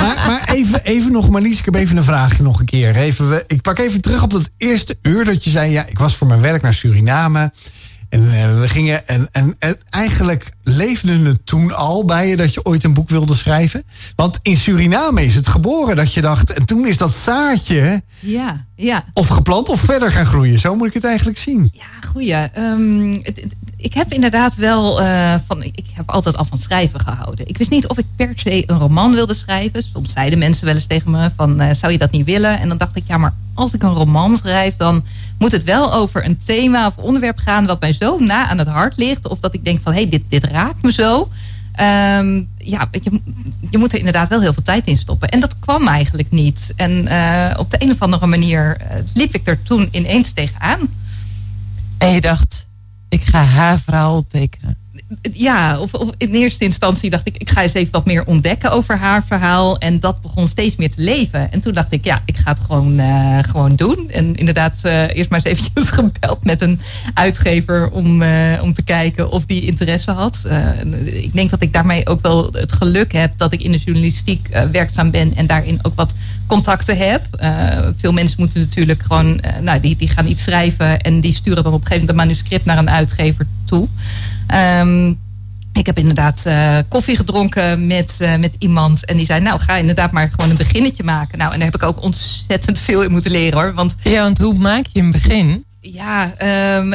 Maar, maar even, even nog, Marlies, ik heb even een vraagje nog een keer. Even, ik pak even terug op dat eerste uur dat je zei... ja, ik was voor mijn werk naar Suriname. En eh, we gingen... En, en, en eigenlijk leefde het toen al bij je dat je ooit een boek wilde schrijven? Want in Suriname is het geboren dat je dacht... en toen is dat zaadje Ja, ja. of geplant of verder gaan groeien. Zo moet ik het eigenlijk zien. Ja, goeie. Ehm, het- ik heb inderdaad wel eh, van. Ik heb altijd al van schrijven gehouden. Ik wist niet of ik per se een roman wilde schrijven. Soms zeiden mensen wel eens tegen me: van, eh, zou je dat niet willen? En dan dacht ik, ja, maar als ik een roman schrijf, dan moet het wel over een thema of onderwerp gaan wat mij zo na aan het hart ligt. Of dat ik denk van hé, hey, dit, dit raakt me zo. Ehm, ja, je, je moet er inderdaad wel heel veel tijd in stoppen. En dat kwam eigenlijk niet. En eh, op de een of andere manier liep ik er toen ineens tegenaan. En je dacht, ik ga haar verhaal optekenen. Ja, of, in eerste instantie dacht ik, ik ga eens even wat meer ontdekken over haar verhaal. En dat begon steeds meer te leven. En toen dacht ik, ja, ik ga het gewoon, eh, gewoon doen. En inderdaad, eh, eerst maar eens eventjes gebeld met een uitgever om, eh, om te kijken of die interesse had. Ik denk dat ik daarmee ook wel het geluk heb dat ik in de journalistiek werkzaam ben en daarin ook wat contacten heb. Veel mensen moeten natuurlijk gewoon, nou, die, die gaan iets schrijven en die sturen dan op een gegeven moment een manuscript naar een uitgever toe. Ehm, ik heb inderdaad eh, koffie gedronken met, eh, met iemand. En die zei, nou ga inderdaad maar gewoon een beginnetje maken. Nou, en daar heb ik ook ontzettend veel in moeten leren hoor. Want Ja, want hoe maak je een begin? ja, ehm,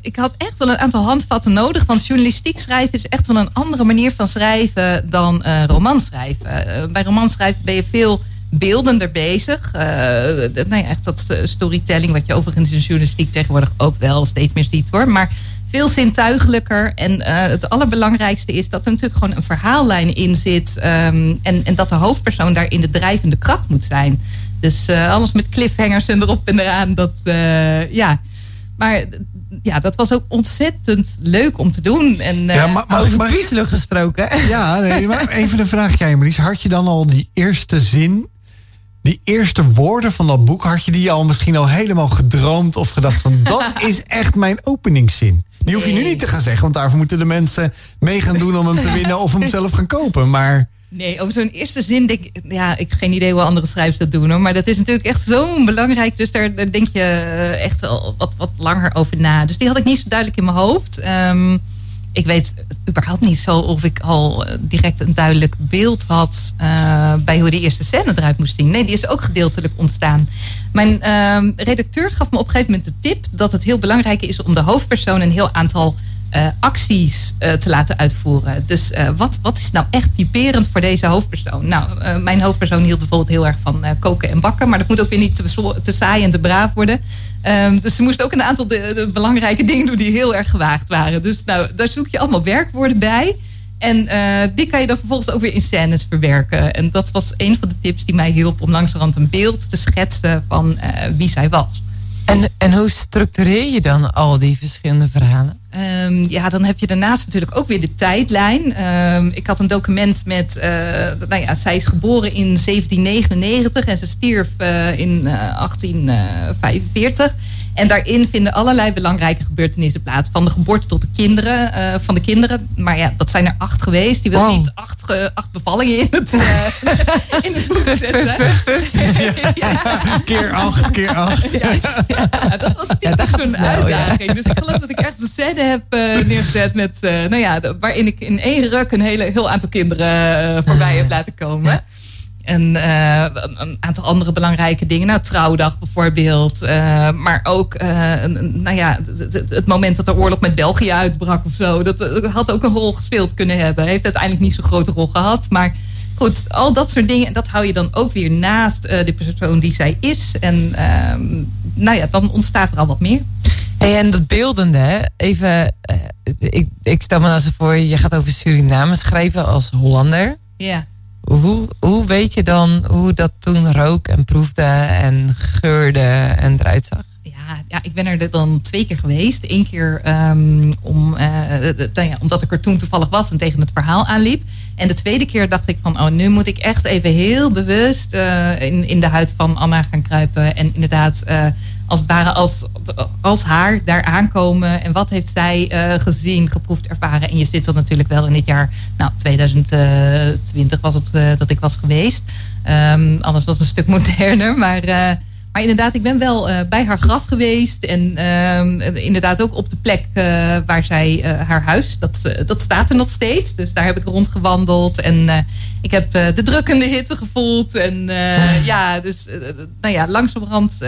ik had echt wel een aantal handvatten nodig. Want journalistiek schrijven is echt wel een andere manier van schrijven dan eh romanschrijven. Bij romanschrijven ben je veel beeldender bezig. Dat- nou ja, echt dat storytelling, wat je overigens in journalistiek tegenwoordig ook wel steeds meer ziet hoor. Maar veel zintuigelijker. En eh, het allerbelangrijkste is dat er natuurlijk gewoon een verhaallijn in zit. ehm, en, en dat de hoofdpersoon daarin de drijvende kracht moet zijn. Dus eh, alles met cliffhangers en erop en eraan. Dat, eh, ja. Maar ja, dat was ook ontzettend leuk om te doen. En, Ja, maar, maar, Over maar- puzzelen gesproken. Ja, nee, maar even een vraagje Marlies. Had je dan al die eerste zin, die eerste woorden van dat boek... had je die al misschien al helemaal gedroomd of gedacht van... dat is echt mijn openingszin? Die hoef je nu niet te gaan zeggen, want daarvoor moeten de mensen mee gaan doen... om hem te winnen of hem zelf gaan kopen. Maar Nee, over zo'n eerste zin denk ik... Ja, ik heb geen idee hoe andere schrijvers dat doen hoor. Maar dat is natuurlijk echt zo belangrijk. Dus daar, daar denk je eh, echt wel wat, wat langer over na. Dus die had ik niet zo duidelijk in mijn hoofd. Ehm, ik weet überhaupt niet zo of ik al eh, direct een duidelijk beeld had... eh, bij hoe de eerste scène eruit moest zien. Nee, die is ook gedeeltelijk ontstaan. Mijn ehm, redacteur gaf me op een gegeven moment de tip... dat het heel belangrijk is om de hoofdpersoon een heel aantal eh, acties te laten uitvoeren. Dus wat, wat is nou echt typerend voor deze hoofdpersoon? Nou, mijn hoofdpersoon hield bijvoorbeeld heel erg van koken en bakken. Maar dat moet ook weer niet te saai en te braaf worden. Ehm, dus ze moest ook een aantal de, belangrijke dingen doen die heel erg gewaagd waren. Dus nou, daar zoek je allemaal werkwoorden bij. En eh, die kan je dan vervolgens ook weer in scènes verwerken. En dat was een van de tips die mij hielp om langzamerhand een beeld te schetsen van eh, wie zij was. En, en hoe structureer je dan al die verschillende verhalen? Ehm, ja, dan heb je daarnaast natuurlijk ook weer de tijdlijn. Ehm, ik had een document met, eh, nou ja, zij is geboren in 1799 en ze stierf eh, in eh, 1845. En daarin vinden allerlei belangrijke gebeurtenissen plaats. Van de geboorte tot de kinderen, eh, van de kinderen. Maar ja, dat zijn er acht geweest. Die wil Wow. niet acht, acht bevallingen in het, eh, in het boek zetten. ja. keer acht, keer acht. Ja, dat was gaat zo'n snel, uitdaging. Dus ik geloof dat ik ergens een scène heb eh, neergezet met, nou ja, waarin ik in één ruk een hele, heel aantal kinderen voorbij heb laten komen. En eh, een, aantal andere belangrijke dingen. Nou, trouwdag bijvoorbeeld. eh, maar ook, eh, een- nou ja, het- moment dat de oorlog met België uitbrak of zo. Dat, had ook een rol gespeeld kunnen hebben. Heeft uiteindelijk niet zo'n grote rol gehad. Maar goed, al dat soort dingen. Dat hou je dan ook weer naast de persoon die zij is. En ehm, nou ja, dan ontstaat er al wat meer. Hey, en dat beeldende, hè? even, ik, ik stel me nou zo voor, je gaat over Suriname schrijven als Hollander. Ja. Hoe, hoe weet je dan hoe dat toen rook en proefde en geurde en eruit zag? Ja, ja, ik ben er dan twee keer geweest. Eén keer um, om, uh, nou ja, omdat ik er toen toevallig was en tegen het verhaal aanliep. En de tweede keer dacht ik van, oh, nu moet ik echt even heel bewust uh, in, in de huid van Anna gaan kruipen. En inderdaad, als het ware als, als haar daar aankomen. En wat heeft zij uh, gezien, geproefd, ervaren. En je zit dan natuurlijk wel in dit jaar, nou 2020 was het dat ik was geweest. Um, anders was het een stuk moderner, maar... Maar inderdaad, ik ben wel bij haar graf geweest. En uh, inderdaad ook op de plek waar zij haar huis, dat, dat staat er nog steeds. Dus daar heb ik rondgewandeld. En ik heb de drukkende hitte gevoeld. En ja, dus nou ja, langzamerhand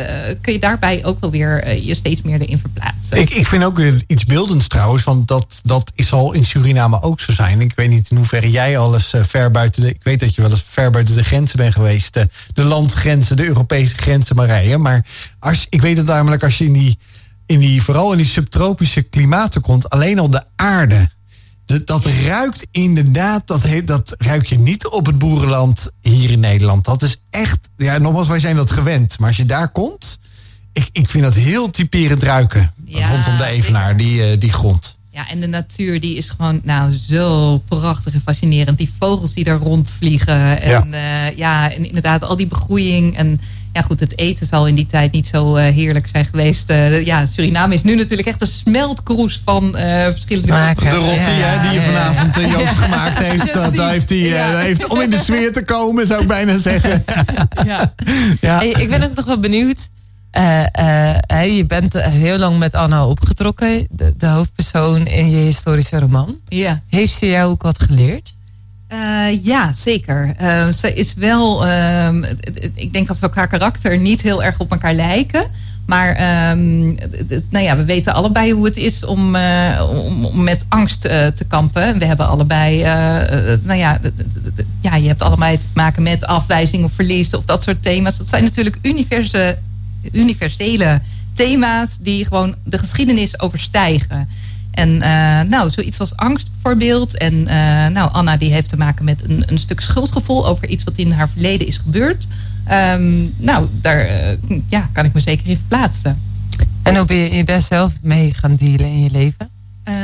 kun je daarbij ook wel weer je steeds meer erin verplaatsen. Ik, ik vind ook weer iets beeldends trouwens. Want dat, dat is al in Suriname ook zo zijn. Ik weet niet in hoeverre jij alles ver buiten de... Ik weet dat je wel eens ver buiten de grenzen bent geweest. de landsgrenzen, de Europese grenzen, maar maar als, ik weet het namelijk als je in die, in die, vooral in die subtropische klimaten komt, alleen al de aarde. Dat, dat ruikt inderdaad, dat, he, dat ruik je niet op het boerenland hier in Nederland. Dat is echt, ja, nogmaals, wij zijn dat gewend. Maar als je daar komt, ik, ik vind dat heel typerend ruiken ja, rondom de Evenaar, die, uh, die grond. Ja, en de natuur die is gewoon nou zo prachtig en fascinerend. Die vogels die daar rondvliegen. En ja, uh, ja en inderdaad al die begroeiing. En ja, goed, het eten zal in die tijd niet zo uh, heerlijk zijn geweest. Uh, ja, Suriname is nu natuurlijk echt een smeltkroes van uh, verschillende Smaken. De rotti ja, die je vanavond Joost gemaakt heeft. daar heeft hij, ja. heeft, om in de sfeer te komen, zou ik bijna zeggen. ja. ja. Hey, ik ben ook nog wel benieuwd. je bent heel lang met Anna opgetrokken, de, de hoofdpersoon in je historische roman. Ja. Heeft ze jou ook wat geleerd? Uh, ja, zeker. Uh, ze is wel. Uh, ik denk dat we elkaar karakter niet heel erg op elkaar lijken. Maar um, nou ja, we weten allebei hoe het is om, uh, om, met angst te kampen. We hebben allebei, nou ja, ja, je hebt allebei te maken met afwijzing of verlies of dat soort thema's. Dat zijn natuurlijk universe, universele thema's die gewoon de geschiedenis overstijgen. En uh, nou, zoiets als angst bijvoorbeeld. En uh, nou, Anna die heeft te maken met een, een stuk schuldgevoel over iets wat in haar verleden is gebeurd. Um, nou, daar uh, ja, kan ik me zeker in verplaatsen. En hoe ben je daar zelf mee gaan dealen in je leven?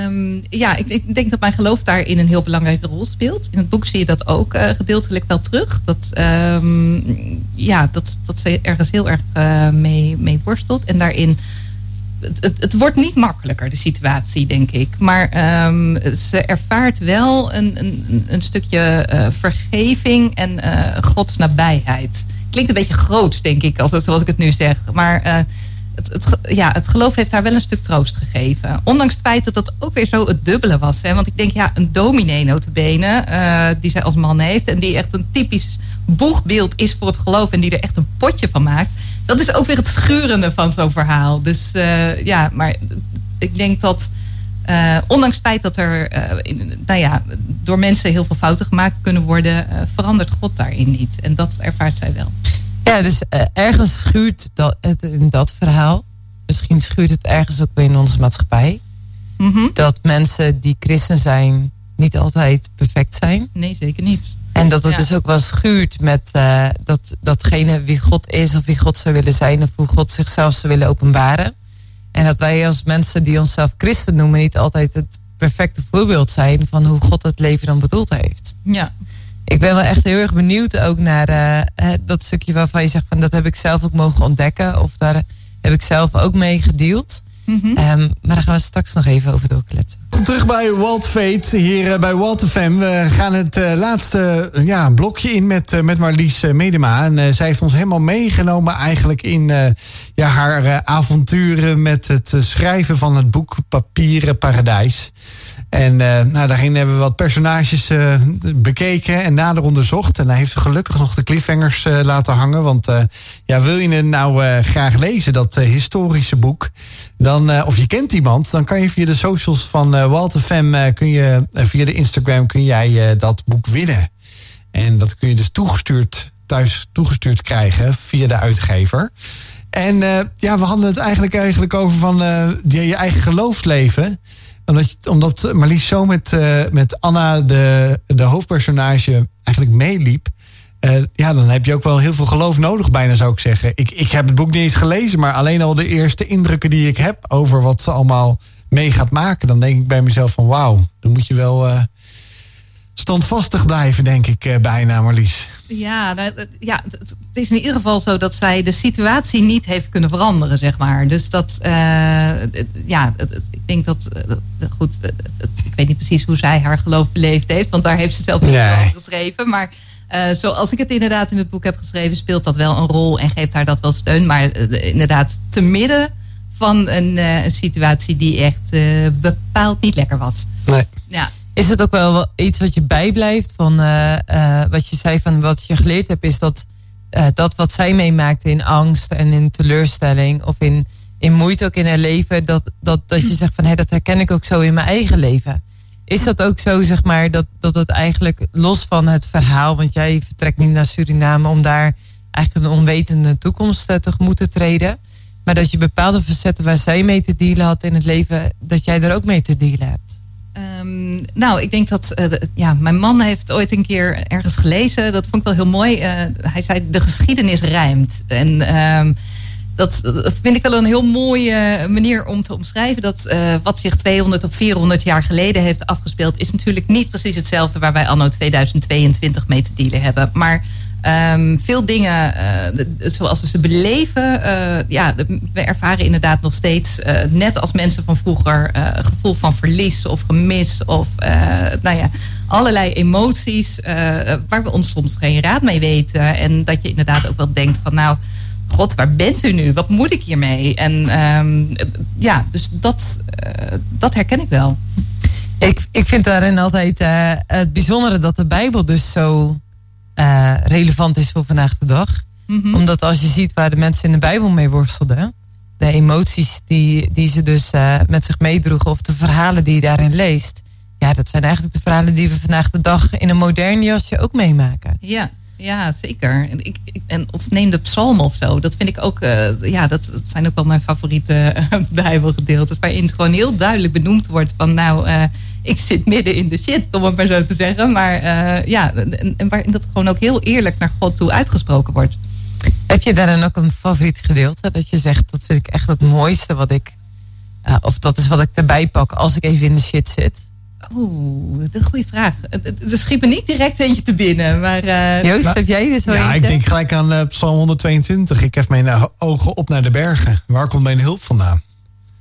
Um, ja, ik, ik, denk dat mijn geloof daarin een heel belangrijke rol speelt. In het boek zie je dat ook uh, gedeeltelijk wel terug. Dat, um, ja, dat, dat ze ergens heel erg uh, mee, mee worstelt. En daarin het, wordt niet makkelijker, de situatie, denk ik. Maar um, ze ervaart wel een, een, een stukje uh, vergeving en uh, Gods nabijheid. Klinkt een beetje groot, denk ik, als, zoals ik het nu zeg. Maar uh, het, ja, het geloof heeft haar wel een stuk troost gegeven. Ondanks het feit dat dat ook weer zo het dubbele was. Hè? Want ik denk, ja, een dominee notabene, die zij als man heeft... en die echt een typisch boegbeeld is voor het geloof... en die er echt een potje van maakt dat is ook weer het schurende van zo'n verhaal. Dus uh, ja, maar ik denk dat. Uh, ondanks het feit dat er uh, in, nou ja, door mensen heel veel fouten gemaakt kunnen worden, verandert God daarin niet. En dat ervaart zij wel. Ja, dus ergens schuurt dat, het in dat verhaal. Misschien schuurt het ergens ook weer in onze maatschappij. Mm -hmm. Dat mensen die christen zijn niet altijd perfect zijn. Nee, zeker niet. En dat het dus ook wel schuurt met uh, dat, datgene wie God is of wie God zou willen zijn of hoe God zichzelf zou willen openbaren. En dat wij als mensen die onszelf christen noemen niet altijd het perfecte voorbeeld zijn van hoe God het leven dan bedoeld heeft. Ja. Ik ben wel echt heel erg benieuwd ook naar uh, dat stukje waarvan je zegt van dat heb ik zelf ook mogen ontdekken of daar heb ik zelf ook mee gedeeld. Mm -hmm. um, maar daar gaan we straks nog even over doorkletsen. Kom terug bij Walt Fate, hier bij Walt FM. We gaan het uh, laatste ja, blokje in met, uh, met Marlies Medema. En uh, zij heeft ons helemaal meegenomen eigenlijk in ja, haar avonturen... met het schrijven van het boek Papieren Paradijs. En uh, nou, daarin hebben we wat personages uh, bekeken en nader onderzocht. En hij heeft gelukkig nog de cliffhangers uh, laten hangen. Want ja, wil je het nou graag lezen, dat historische boek... Dan, of je kent iemand, dan kan je via de socials van Walter Fem... kun je, via de Instagram kun jij dat boek winnen. En dat kun je dus toegestuurd, thuis toegestuurd krijgen via de uitgever. En ja, we hadden het eigenlijk, eigenlijk over van je eigen geloofsleven... Omdat, omdat Marlies zo met, uh, met Anna, de, de hoofdpersonage, eigenlijk meeliep. Uh, ja, dan heb je ook wel heel veel geloof nodig, bijna zou ik zeggen. Ik, ik heb het boek niet eens gelezen, maar alleen al de eerste indrukken die ik heb over wat ze allemaal mee gaat maken, dan denk ik bij mezelf van wauw, dan moet je wel uh, standvastig blijven, denk ik uh, bijna, Marlies. Ja, nou, ja, het is in ieder geval zo dat zij de situatie niet heeft kunnen veranderen, zeg maar. Dus dat, uh, ja, ik denk dat, goed, ik weet niet precies hoe zij haar geloof beleefd heeft, want daar heeft ze zelf niet nee. over geschreven. Maar uh, zoals ik het inderdaad in het boek heb geschreven, speelt dat wel een rol en geeft haar dat wel steun. Maar uh, inderdaad, te midden van een, een situatie die echt bepaald niet lekker was. Nee. Ja. Is het ook wel iets wat je bijblijft van wat je zei van wat je geleerd hebt, is dat dat wat zij meemaakte in angst en in teleurstelling of in, in moeite ook in haar leven, dat, dat, dat je zegt van hé, hey, dat herken ik ook zo in mijn eigen leven. Is dat ook zo, zeg maar, dat, dat het eigenlijk los van het verhaal, want jij vertrekt niet naar Suriname om daar eigenlijk een onwetende toekomst tegemoet te treden, maar dat je bepaalde facetten waar zij mee te dealen had in het leven, dat jij er ook mee te dealen hebt? Um, nou, ik denk dat uh, ja, mijn man heeft ooit een keer ergens gelezen. Dat vond ik wel heel mooi. Uh, hij zei: de geschiedenis rijmt. En um, dat, vind ik wel een heel mooie manier om te omschrijven. Dat uh, wat zich 200 of 400 jaar geleden heeft afgespeeld, is natuurlijk niet precies hetzelfde waar wij anno 2022 mee te dealen hebben. Maar um, veel dingen uh, zoals we ze beleven, uh, ja, we ervaren inderdaad nog steeds, net als mensen van vroeger, een gevoel van verlies of gemis of nou ja, allerlei emoties waar we ons soms geen raad mee weten. En dat je inderdaad ook wel denkt van nou god, waar bent u nu? Wat moet ik hiermee? En um, ja, dus dat, dat herken ik wel. Ik, ik vind daarin altijd het bijzondere dat de Bijbel dus zo uh, relevant is voor vandaag de dag. Mm -hmm. Omdat als je ziet waar de mensen in de Bijbel mee worstelden, de emoties die, die ze dus met zich meedroegen of de verhalen die je daarin leest. Ja, dat zijn eigenlijk de verhalen die we vandaag de dag in een modern jasje ook meemaken. Ja, ja, zeker. En, ik, ik, en, of neem de psalmen of zo. Dat vind ik ook, uh, ja, dat, dat, zijn ook wel mijn favoriete uh, Bijbelgedeeltes. Waarin het gewoon heel duidelijk benoemd wordt van nou, uh, ik zit midden in de shit, om het maar zo te zeggen. Maar ja, en, en waarin dat gewoon ook heel eerlijk naar God toe uitgesproken wordt. Heb je daar dan ook een favoriet gedeelte? Dat je zegt, dat vind ik echt het mooiste wat ik, of dat is wat ik erbij pak als ik even in de shit zit. Oeh, dat is een goede vraag. Er schiet me niet direct eentje te binnen. Maar, uh, Joost, heb jij er zo Ja, eentje? ik denk gelijk aan uh, Psalm 122. Ik heb mijn uh, ogen op naar de bergen. Waar komt mijn hulp vandaan?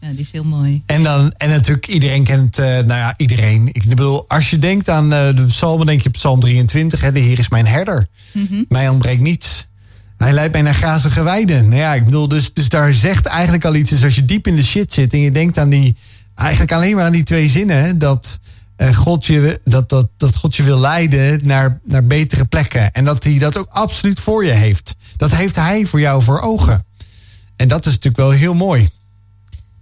Ja, die is heel mooi. En, dan, en natuurlijk, iedereen kent, nou ja, iedereen. Ik bedoel, als je denkt aan de psalmen, denk je Psalm 23. Hè, de Heer is mijn herder. Mm -hmm. Mij ontbreekt niets. Hij leidt mij naar grazige weiden. Nou ja, ik bedoel, dus, dus daar zegt eigenlijk al iets. Dus als je diep in de shit zit en je denkt aan die, eigenlijk alleen maar aan die twee zinnen, dat uh, God, je, dat, dat, dat God je wil leiden naar, naar betere plekken. En dat hij dat ook absoluut voor je heeft. Dat heeft hij voor jou voor ogen. En dat is natuurlijk wel heel mooi.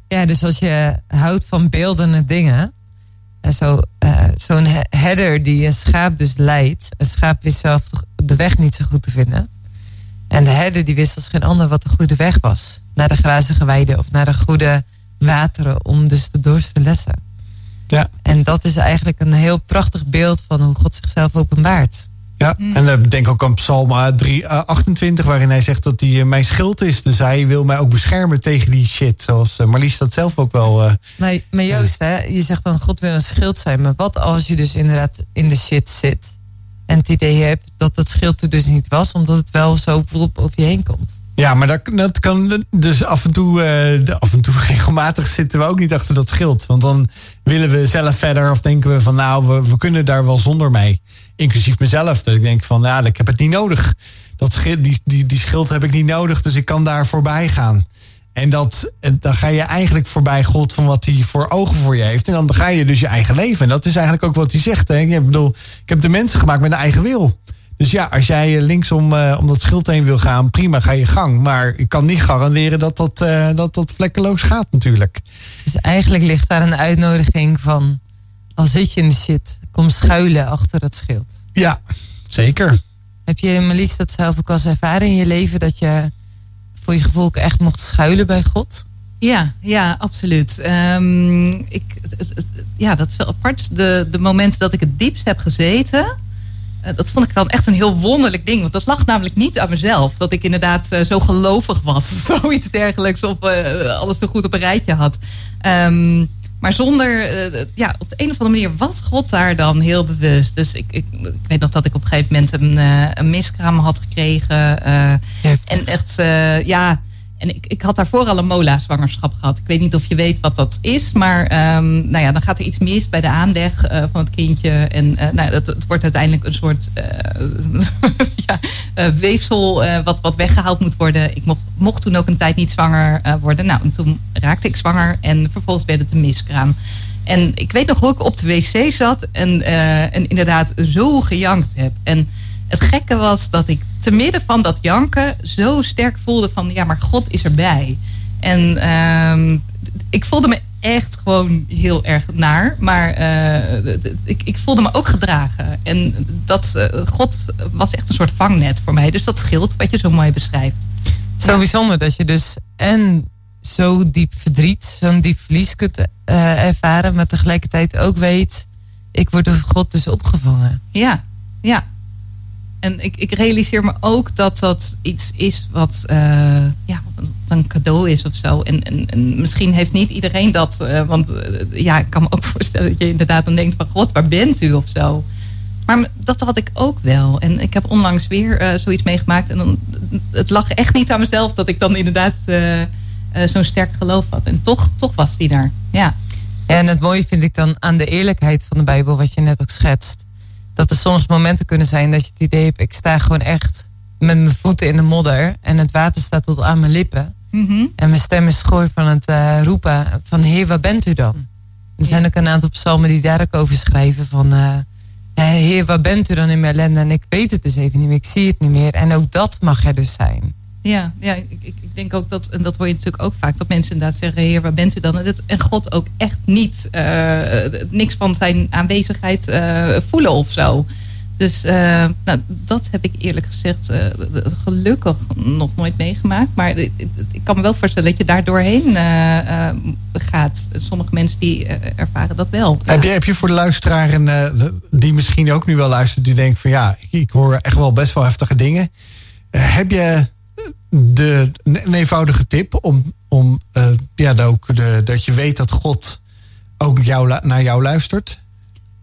Ja, dus als je houdt van beeldende dingen. En zo, uh, zo'n herder die een schaap dus leidt. Een schaap wist zelf de weg niet zo goed te vinden. En de herder die wist als geen ander wat de goede weg was. Naar de grazige weide of naar de goede wateren om dus de dorst te lessen. Ja. En dat is eigenlijk een heel prachtig beeld van hoe God zichzelf openbaart. Ja, en uh, denk ook aan Psalm 3, uh, 28, waarin hij zegt dat hij uh, mijn schild is. Dus hij wil mij ook beschermen tegen die shit. Zoals Marlies dat zelf ook wel. Maar, maar Joost, hè, je zegt dan God wil een schild zijn. Maar wat als je dus inderdaad in de shit zit. En het idee hebt dat dat schild er dus niet was, omdat het wel zo volop op je heen komt. Ja, maar dat, dat kan dus af en toe, uh, af en toe regelmatig zitten we ook niet achter dat schild. Want dan willen we zelf verder of denken we van nou, we, we kunnen daar wel zonder mee. Inclusief mezelf. Dat ik denk van nou, ik heb het niet nodig. Dat schild, die, die, die schild heb ik niet nodig, dus ik kan daar voorbij gaan. En dat, dan ga je eigenlijk voorbij God van wat hij voor ogen voor je heeft. En dan ga je dus je eigen leven. En dat is eigenlijk ook wat hij zegt. Ik bedoel, ik heb de mensen gemaakt met een eigen wil. Dus ja, als jij linksom uh, om dat schild heen wil gaan, prima, ga je gang. Maar ik kan niet garanderen dat dat, uh, dat, dat vlekkeloos gaat natuurlijk. Dus eigenlijk ligt daar een uitnodiging van... al zit je in de shit, kom schuilen achter dat schild. Ja, zeker. Heb je, Marlies, dat zelf ook als ervaren in je leven... dat je voor je gevoel ook echt mocht schuilen bij God? Ja, ja, absoluut. Ehm, ik, het- het- ja, dat is wel apart. De, de momenten dat ik het diepst heb gezeten, eh, dat vond ik dan echt een heel wonderlijk ding. Want dat lag namelijk niet aan mezelf. Dat ik inderdaad eh, zo gelovig was of zoiets dergelijks. Of eh, alles zo goed op een rijtje had. Ehm, maar zonder, eh, ja, op de een of andere manier was God daar dan heel bewust. Dus ik, ik, ik weet nog dat ik op een gegeven moment een, eh, een miskraam had gekregen. eh, en echt, ja. En ik, ik had daarvoor al een mola-zwangerschap gehad. Ik weet niet of je weet wat dat is. Maar ehm, nou ja, dan gaat er iets mis bij de aanleg van het kindje. En nou, dat, het wordt uiteindelijk een soort weefsel eh, wat, wat weggehaald moet worden. Ik mocht, mocht toen ook een tijd niet zwanger eh, worden. Nou, en toen raakte ik zwanger. En vervolgens werd het een miskraam. En ik weet nog hoe ik op de wc zat. En, eh, en inderdaad zo gejankt heb. En het gekke was dat ik te midden van dat janken zo sterk voelde van ja, maar God is erbij. En ehm, ik voelde me echt gewoon heel erg naar. Maar eh, ik, ik voelde me ook gedragen. En dat eh, God was echt een soort vangnet voor mij. Dus dat scheelt wat je zo mooi beschrijft. Zo bijzonder dat je dus en zo diep verdriet, zo'n diep verlies kunt eh, ervaren, maar tegelijkertijd ook weet, ik word door God dus opgevangen. Ja, ja. En ik, ik realiseer me ook dat dat iets is wat, eh, ja, wat, een, cadeau is of zo. En, en, en misschien heeft niet iedereen dat. eh, want eh, ja, ik kan me ook voorstellen dat je inderdaad dan denkt van... God, waar bent u of zo? Maar dat had ik ook wel. En ik heb onlangs weer zoiets meegemaakt. En dan, het lag echt niet aan mezelf dat ik dan inderdaad zo'n sterk geloof had. En toch, toch was die daar. Ja. En het mooie vind ik dan aan de eerlijkheid van de Bijbel, wat je net ook schetst. Dat er soms momenten kunnen zijn dat je het idee hebt, ik sta gewoon echt met mijn voeten in de modder en het water staat tot aan mijn lippen. Mhm. En mijn stem is schoor van het eh, roepen van Heer, waar bent u dan? Er zijn Ja. ook een aantal psalmen die daar ook over schrijven van eh, Heer, waar bent u dan in mijn ellende? En ik weet het dus even niet meer, ik zie het niet meer. En ook dat mag er dus zijn. Ja, ja ik, ik denk ook dat, en dat hoor je natuurlijk ook vaak, dat mensen inderdaad zeggen: Heer, waar bent u dan? En, en God ook echt niet, eh, niks van zijn aanwezigheid eh, voelen of zo. Dus uh, nou, dat heb ik eerlijk gezegd gelukkig nog nooit meegemaakt. Maar ik, kan me wel voorstellen dat je daar doorheen gaat. Sommige mensen die ervaren dat wel. Heb je, heb je voor de luisteraar, en, die misschien ook nu wel luistert, die denkt van ja, ik hoor echt wel best wel heftige dingen. heb je de, een eenvoudige tip om, om ja, ook de, dat je weet dat God ook jou, naar jou luistert?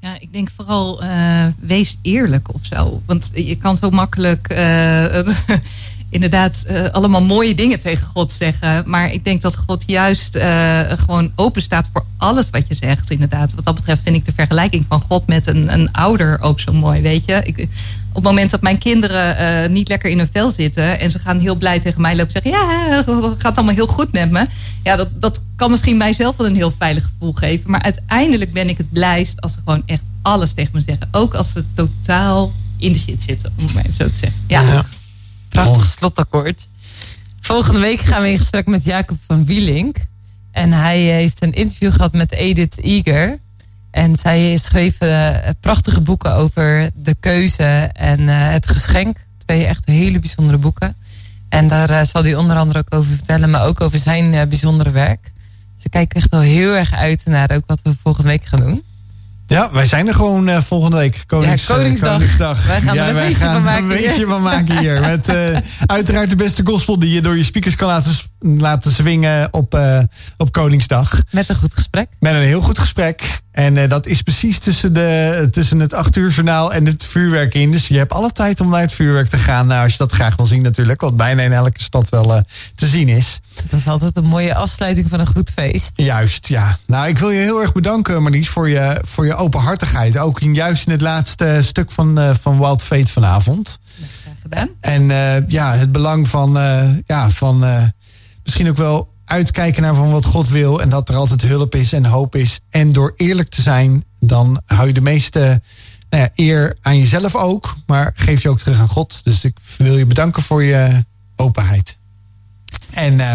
Ja, ik denk vooral uh, wees eerlijk of zo. Want je kan zo makkelijk uh, inderdaad uh, allemaal mooie dingen tegen God zeggen. Maar ik denk dat God juist gewoon open staat voor alles wat je zegt. Inderdaad, wat dat betreft vind ik de vergelijking van God met een, een ouder ook zo mooi. Weet je, ik, op het moment dat mijn kinderen niet lekker in hun vel zitten en ze gaan heel blij tegen mij lopen zeggen: Ja, het gaat allemaal heel goed met me. Ja, dat, dat kan misschien mijzelf wel een heel veilig gevoel geven. Maar uiteindelijk ben ik het blijst als ze gewoon echt alles tegen me zeggen. Ook als ze totaal in de shit zitten, om het maar even zo te zeggen. Ja. Prachtig slotakkoord. Volgende week gaan we in gesprek met Jacob van Wielink. En hij heeft een interview gehad met Edith Eger. En zij schreef uh, prachtige boeken over de keuze en uh, het geschenk. Twee echt hele bijzondere boeken. En daar uh, zal hij onder andere ook over vertellen, maar ook over zijn bijzondere werk. Dus ik kijk echt wel heel erg uit naar ook wat we volgende week gaan doen. Ja, wij zijn er gewoon uh, volgende week. Konings, ja, Koningsdag. Koningsdag. Wij gaan ja, er een wij beetje gaan van maken. een beetje van maken hier. Met uh, uiteraard de beste gospel die je door je speakers kan laten, laten zwingen op, uh, op Koningsdag. Met een goed gesprek. Met een heel goed gesprek. En dat is precies tussen, de, tussen het 8 uur journaal en het vuurwerk in. Dus je hebt alle tijd om naar het vuurwerk te gaan. Nou, als je dat graag wil zien natuurlijk. Wat bijna in elke stad wel te zien is. Dat is altijd een mooie afsluiting van een goed feest. Juist, ja. Nou, ik wil je heel erg bedanken, Marlies, voor je, voor je openhartigheid. Ook in, juist in het laatste stuk van, uh, van Wild Fate vanavond. Graag gedaan. En ja, het belang van, ja, van misschien ook wel uitkijken naar van wat God wil. En dat er altijd hulp is en hoop is. En door eerlijk te zijn, dan hou je de meeste nou ja, eer aan jezelf ook. Maar geef je ook terug aan God. Dus ik wil je bedanken voor je openheid. En uh,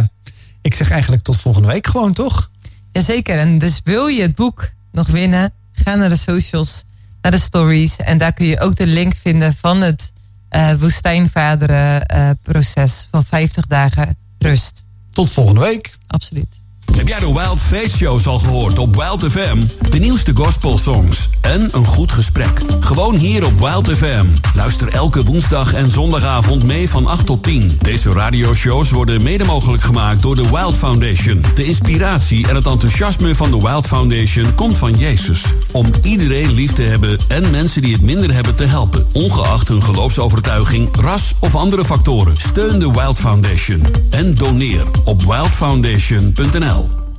ik zeg eigenlijk tot volgende week gewoon, toch? Jazeker. En dus wil je het boek nog winnen? Ga naar de socials, naar de stories. En daar kun je ook de link vinden van het uh, woestijnvaderen uh, proces van 50 dagen rust. Tot volgende week. Absoluut. Heb jij de Wild Face Shows al gehoord op Wild FM? De nieuwste gospel songs en een goed gesprek. Gewoon hier op Wild FM. Luister elke woensdag en zondagavond mee van 8 tot 10. Deze radioshows worden mede mogelijk gemaakt door de Wild Foundation. De inspiratie en het enthousiasme van de Wild Foundation komt van Jezus. Om iedereen lief te hebben en mensen die het minder hebben te helpen. Ongeacht hun geloofsovertuiging, ras of andere factoren. Steun de Wild Foundation. En doneer op wildfoundation.nl